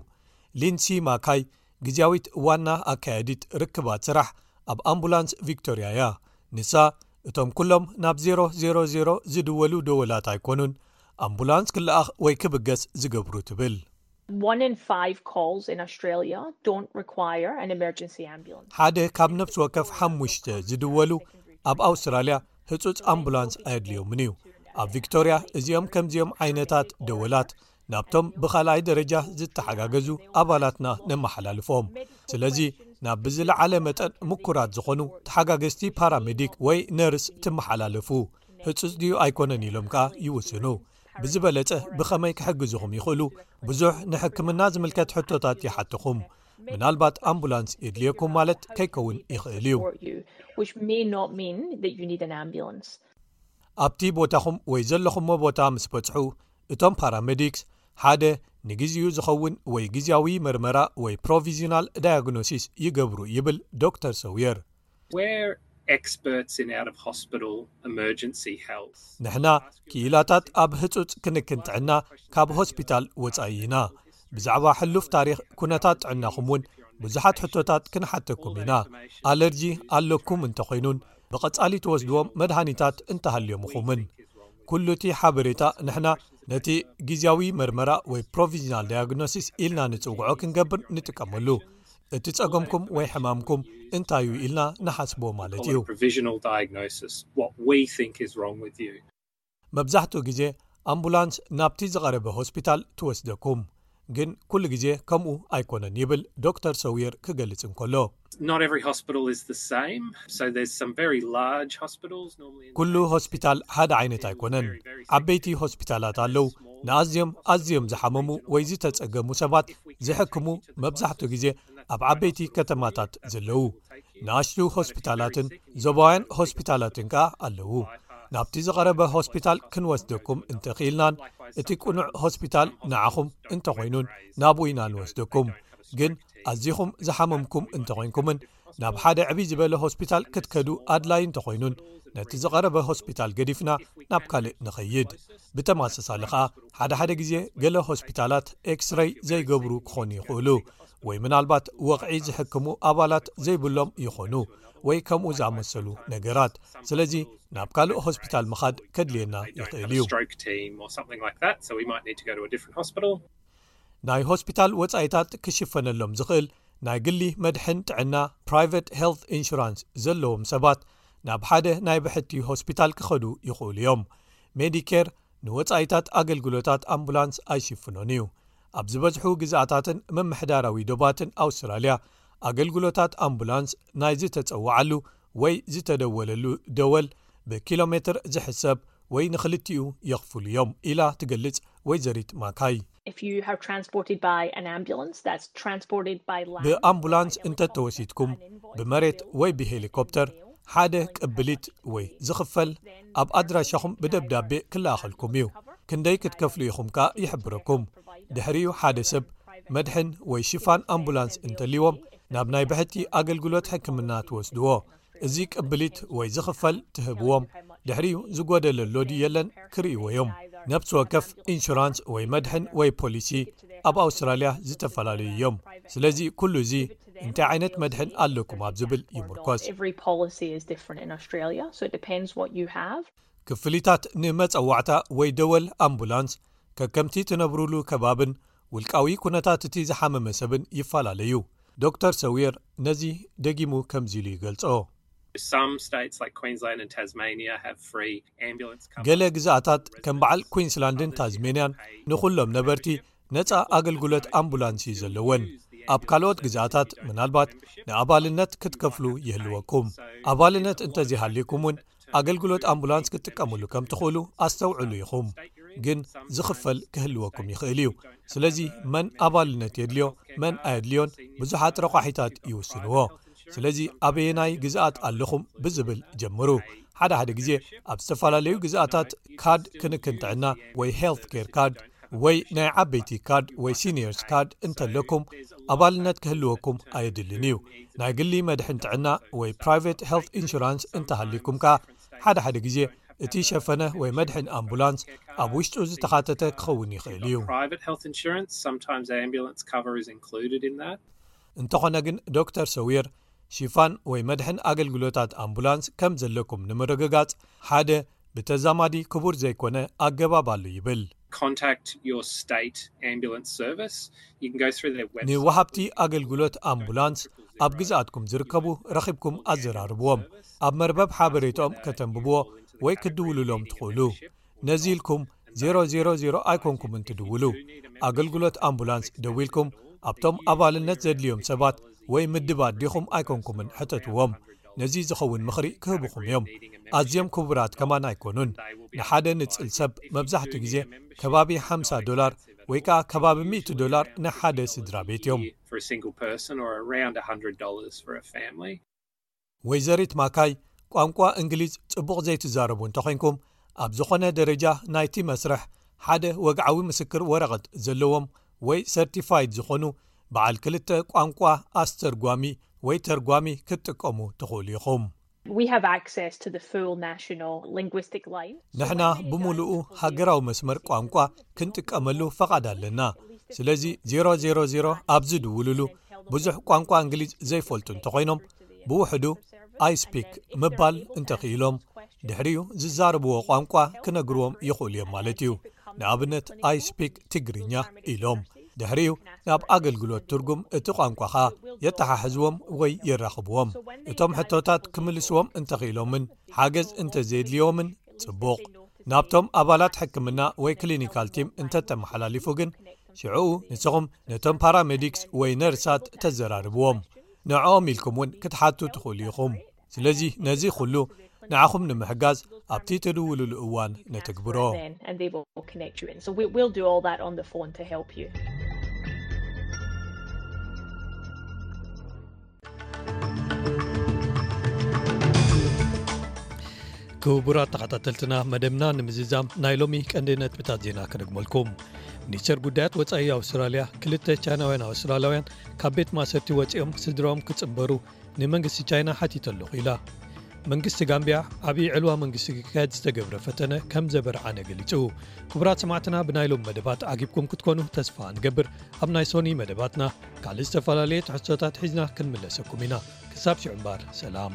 ሊንሲ ማካይ ግዝያዊት ዋና ኣካያዲት ርክባት ስራሕ ኣብ ኣምቡላንስ ቪክቶርያ እያ። ንሳ፣ እቶም ኵሎም ናብ ዜሮ ዜሮ ዜሮ ዝድወሉ ደወላት ኣይኰኑን ኣምቡላንስ ክለኣኽ ወይ ክብገስ ዝገብሩ ትብል። ሓደ ካብ ነፍሲ ወከፍ ሓሙሽተ ዝድወሉ ኣብ ኣውስትራልያ ህጹጽ ኣምቡላንስ ኣየድልዮምን እዩ። ኣብ ቪክቶርያ እዚኦም ከምዚኦም ዓይነታት ደወላት ናብቶም ብኻልኣይ ደረጃ ዝተሓጋገዙ ኣባላትና ነመሓላልፎም ስለዚ ናብ ብዝለዓለ መጠን ምኩራት ዝኾኑ ተሓጋገዝቲ ፓራሜዲክ ወይ ነርስ ትመሓላለፉ ህፁፅ ድዩ ኣይኮነን ኢሎም ከኣ ይውስኑ ብዝበለፀ ብኸመይ ክሕግዝኹም ይኽእሉ ብዙሕ ንሕክምና ዝምልከት ሕቶታት ይሓትኹም ምናልባት ኣምቡላንስ የድልየኩም ማለት ከይከውን ይኽእል እዩ ኣብቲ ቦታኹም ወይ ዘለኹሞ ቦታ ምስ በፅሑ እቶም ፓራመዲክስ ሓደ ንግዜኡ ዝኸውን ወይ ግዝያዊ መርመራ ወይ ፕሮቪዚናል ዳያግኖሲስ ይገብሩ ይብል ዶክተር ሰውየር። ንሕና ክኢላታት ኣብ ህጹጽ ክንክን ጥዕና ካብ ሆስፒታል ወጻኢ ኢና። ብዛዕባ ሕሉፍ ታሪኽ ኩነታት ጥዕናኹም ውን ብዙሓት ሕቶታት ክንሓተኩም ኢና። ኣለርጂ ኣለኩም እንተኾይኑን ብቐጻሊ ትወስድዎም መድሃኒታት እንተሃልዮምኹምን። ኩሉ እቲ ሓበሬታ ንሕና ነቲ ግዜያዊ መርመራ ወይ ፕሮቪዥናል ዳያግኖሲስ ኢልና ንጽውዖ ክንገብር ንጥቀመሉ እቲ ጸገምኩም ወይ ሕማምኩም እንታይ እዩ ኢልና ንሓስቦ ማለት እዩ። መብዛሕትኡ ግዜ ኣምቡላንስ ናብቲ ዝቐረበ ሆስፒታል ትወስደኩም። ግን ኩሉ ግዜ ከምኡ ኣይኮነን ይብል ዶክተር ሰዊር ክገልጽ እንከሎ። ኩሉ ሆስፒታል ሓደ ዓይነት ኣይኮነን። ዓበይቲ ሆስፒታላት ኣለው ንኣዝዮም ኣዝዮም ዝሓመሙ ወይ ዝተጸገሙ ሰባት ዝሕክሙ፣ መብዛሕትኡ ግዜ ኣብ ዓበይቲ ከተማታት ዘለዉ ንኣሽቱ ሆስፒታላትን ዞባውያን ሆስፒታላትን ከኣ ኣለዉ ናብቲ ዝቐረበ ሆስፒታል ክንወስደኩም እንተኽኢልናን እቲ ቅኑዕ ሆስፒታል ንዓኹም እንተኾይኑን ናብኡ ኢና ንወስደኩም ግን ኣዚኹም ዝሓመምኩም እንተኾይንኩምን ናብ ሓደ ዕብይ ዝበለ ሆስፒታል ክትከዱ ኣድላይ እንተኾይኑን ነቲ ዝቐረበ ሆስፒታል ገዲፍና ናብ ካልእ ንኸይድ ብተማሰሳሊ ከኣ ሓደሓደ ግዜ ገለ ሆስፒታላት ኤክስረይ ዘይገብሩ ክኾኑ ይኽእሉ ወይ ምናልባት ወቕዒ ዝሕክሙ ኣባላት ዘይብሎም ይዀኑ ወይ ከምኡ ዝኣመሰሉ ነገራት ስለዚ ናብ ካልእ ሆስፒታል ምኻድ ከድልየና ይኽእል እዩ ናይ ሆስፒታል ወጻኢታት ክሽፈነሎም ዝኽእል ናይ ግሊ መድሕን ጥዕና ፕራይቨት ሄልት ኢንሹራንስ ዘለዎም ሰባት ናብ ሓደ ናይ ብሕቲ ሆስፒታል ክኸዱ ይኽእሉ እዮም ሜዲኬር ንወጻኢታት ኣገልግሎታት ኣምቡላንስ ኣይሽፍኖን እዩ ኣብ ዝበዝሑ ግዝኣታትን ምምሕዳራዊ ዶባትን ኣውስትራልያ፣ ኣገልግሎታት ኣምቡላንስ ናይ ዝተጸውዓሉ ወይ ዝተደወለሉ ደወል ብኪሎሜትር ዝሕሰብ ወይ ንኽልቲኡ የኽፍሉ እዮም ኢላ ትገልጽ ወይዘሪት ማካይ። ብኣምቡላንስ እንተ ተወሲድኩም፣ ብመሬት ወይ ብሄሊኮፕተር ሓደ ቅብሊት ወይ ዝኽፈል፣ ኣብ ኣድራሻኹም ብደብዳቤ ክለኣኸልኩም እዩ፣ ክንደይ ክትከፍሉ ኢኹም ከኣ ይሕብረኩም። ድሕሪኡ ሓደ ሰብ መድሕን ወይ ሽፋን ኣምቡላንስ እንተልይዎም ናብ ናይ ብሕቲ ኣገልግሎት ሕክምና ትወስድዎ። እዚ ቅብሊት ወይ ዝኽፈል ትህብዎም፣ ድሕሪኡ ዝጎደለ ኣሎ ድዩ የለን ክርእይዎ እዮም። ነብሲ ወከፍ ኢንሹራንስ ወይ መድሕን ወይ ፖሊሲ ኣብ ኣውስትራልያ ዝተፈላለዩ እዮም፣ ስለዚ ኩሉ እዚ እንታይ ዓይነት መድሕን ኣለኩም ኣብ ዝብል ይምርኮስ። ክፍሊታት ንመጸዋዕታ ወይ ደወል ኣምቡላንስ ከከምቲ ትነብሩሉ ከባብን ውልቃዊ ኩነታት እቲ ዝሓመመ ሰብን ይፈላለዩ። ዶክተር ሰዊር ነዚ ደጊሙ ከምዚ ኢሉ ይገልጾ። ገለ ግዝኣታት ከም በዓል ኲንስላንድን ታዝሜንያን ንዅሎም ነበርቲ ነጻ ኣገልግሎት ኣምቡላንስ እዩ ዘለወን ኣብ ካልኦት ግዝኣታት ምናልባት ንኣባልነት ክትከፍሉ ይህልወኩም ኣባልነት እንተዘይሃልኩም እውን ኣገልግሎት ኣምቡላንስ ክትጥቀምሉ ከም ትኽእሉ ኣስተውዕሉ ኢኹም ግን ዝኽፈል ክህልወኩም ይኽእል እዩ ስለዚ መን ኣባልነት የድልዮ መን ኣየድልዮን ብዙሓት ረቋሒታት ይውስንዎ ስለዚ ኣበየናይ ግዝኣት ኣለኹም ብዝብል ጀምሩ ሓደ ሓደ ግዜ ኣብ ዝተፈላለዩ ግዝኣታት ካድ ክንክን ጥዕና ወይ ሄልት ኬር ካድ ወይ ናይ ዓበይቲ ካድ ወይ ሲኒየርስ ካድ እንተለኩም ኣባልነት ክህልወኩም ኣየድልን እዩ ናይ ግሊ መድሕን ጥዕና ወይ ፕራይቨት ሄልት ኢንሹራንስ እንተሃልይኩም ከኣ ሓደ ሓደ ግዜ እቲ ሸፈነ ወይ መድሕን ኣምቡላንስ ኣብ ውሽጡ ዝተኻተተ ክኸውን ይኽእል እዩ እንተኾነ ግን ዶክተር ሰዊር ሽፋን ወይ መድሕን ኣገልግሎታት ኣምቡላንስ ከም ዘለኩም ንምርግጋጽ ሓደ ብተዛማዲ ክቡር ዘይኮነ ኣገባብ ኣሎ ይብል። ንወሃብቲ ኣገልግሎት ኣምቡላንስ ኣብ ግዝኣትኩም ዝርከቡ ረኺብኩም ኣዘራርብዎም ኣብ መርበብ ሓበሬታኦም ከተንብብዎ ወይ ክትድውሉሎም ትኽእሉ። ነዚ ኢልኩም 00 ኣይኮንኩምን ትድውሉ ኣገልግሎት ኣምቡላንስ ደው ኢልኩም ኣብቶም ኣባልነት ዘድልዮም ሰባት ወይ ምድባ ዲኹም ኣይኮንኩምን ሕተትዎም ነዚ ዝኸውን ምኽሪ ክህብኹም እዮም ኣዝዮም ክቡራት ከማን ኣይኮኑን ንሓደ ንጽል ሰብ መብዛሕትኡ ግዜ ከባቢ ሓ ዶላር ወይ ከኣ ከባቢ 10 ዶላር ንሓደ ስድራ ቤት እዮም ወይዘሪት ማካይ ቋንቋ እንግሊዝ ጽቡቕ ዘይትዛረቡ እንተኾይንኩም ኣብ ዝኾነ ደረጃ ናይቲ መስርሕ ሓደ ወግዓዊ ምስክር ወረቐት ዘለዎም ወይ ሰርቲፋይድ ዝኾኑ በዓል ክልተ ቋንቋ ኣስተርጓሚ ወይ ተርጓሚ ክትጥቀሙ ትኽእሉ ኢኹም። ንሕና ብምሉኡ ሃገራዊ መስመር ቋንቋ ክንጥቀመሉ ፈቓድ ኣለና። ስለዚ 00 ኣብዚ ድውሉሉ ብዙሕ ቋንቋ እንግሊዝ ዘይፈልጡ እንተኾይኖም ብውሕዱ ኣይ ስፒክ ምባል እንተኽኢሎም ድሕሪኡ ዝዛረብዎ ቋንቋ ክነግርዎም ይኽእሉ እዮም ማለት እዩ ንኣብነት ኣይ ስፒክ ትግርኛ ኢሎም ድሕሪኡ ናብ ኣገልግሎት ትርጉም እቲ ቋንቋ ኸኣ የተሓሕዝዎም ወይ የራኽብዎም እቶም ሕቶታት ክምልስዎም እንተኽኢሎምን ሓገዝ እንተዘየድልዮምን ጽቡቕ ናብቶም ኣባላት ሕክምና ወይ ክሊኒካል ቲም እንተተመሓላሊፉ ግን ሽዕኡ ንስኹም ነቶም ፓራሜዲክስ ወይ ነርሳት ተዘራርብዎም ንዕኦም ኢልኩም እውን ክትሓቱ ትኽእሉ ኢኹም። ስለዚ ነዚ ዅሉ ንዓኹም ንምሕጋዝ ኣብቲ ትድውሉሉ እዋን ነትግብሮ። ክቡራት ተኸታተልትና መደብና ንምዝዛም ናይ ሎሚ ቀንዲ ነጥብታት ዜና ክደግመልኩም ሚኒስተር ጉዳያት ወፃኢ ኣውስትራልያ ክልተ ቻይናውያን ኣውስትራላውያን ካብ ቤት ማእሰርቲ ወጺኦም ስድራኦም ክጽንበሩ ንመንግስቲ ቻይና ሓቲተ ኣለኹ ኢላ። መንግስቲ ጋምብያ ዓብዪ ዕልዋ መንግስቲ ክካየድ ዝተገብረ ፈተነ ከም ዘበርዓነ ገሊጹ። ክቡራት ሰማዕትና ብናይ ሎም መደባት ዓጊብኩም ክትኮኑ ተስፋ ንገብር። ኣብ ናይ ሶኒ መደባትና ካልእ ዝተፈላለየ ትሕዝቶታት ሒዝና ክንምለሰኩም ኢና። ክሳብ ሽዑ እምበኣር ሰላም።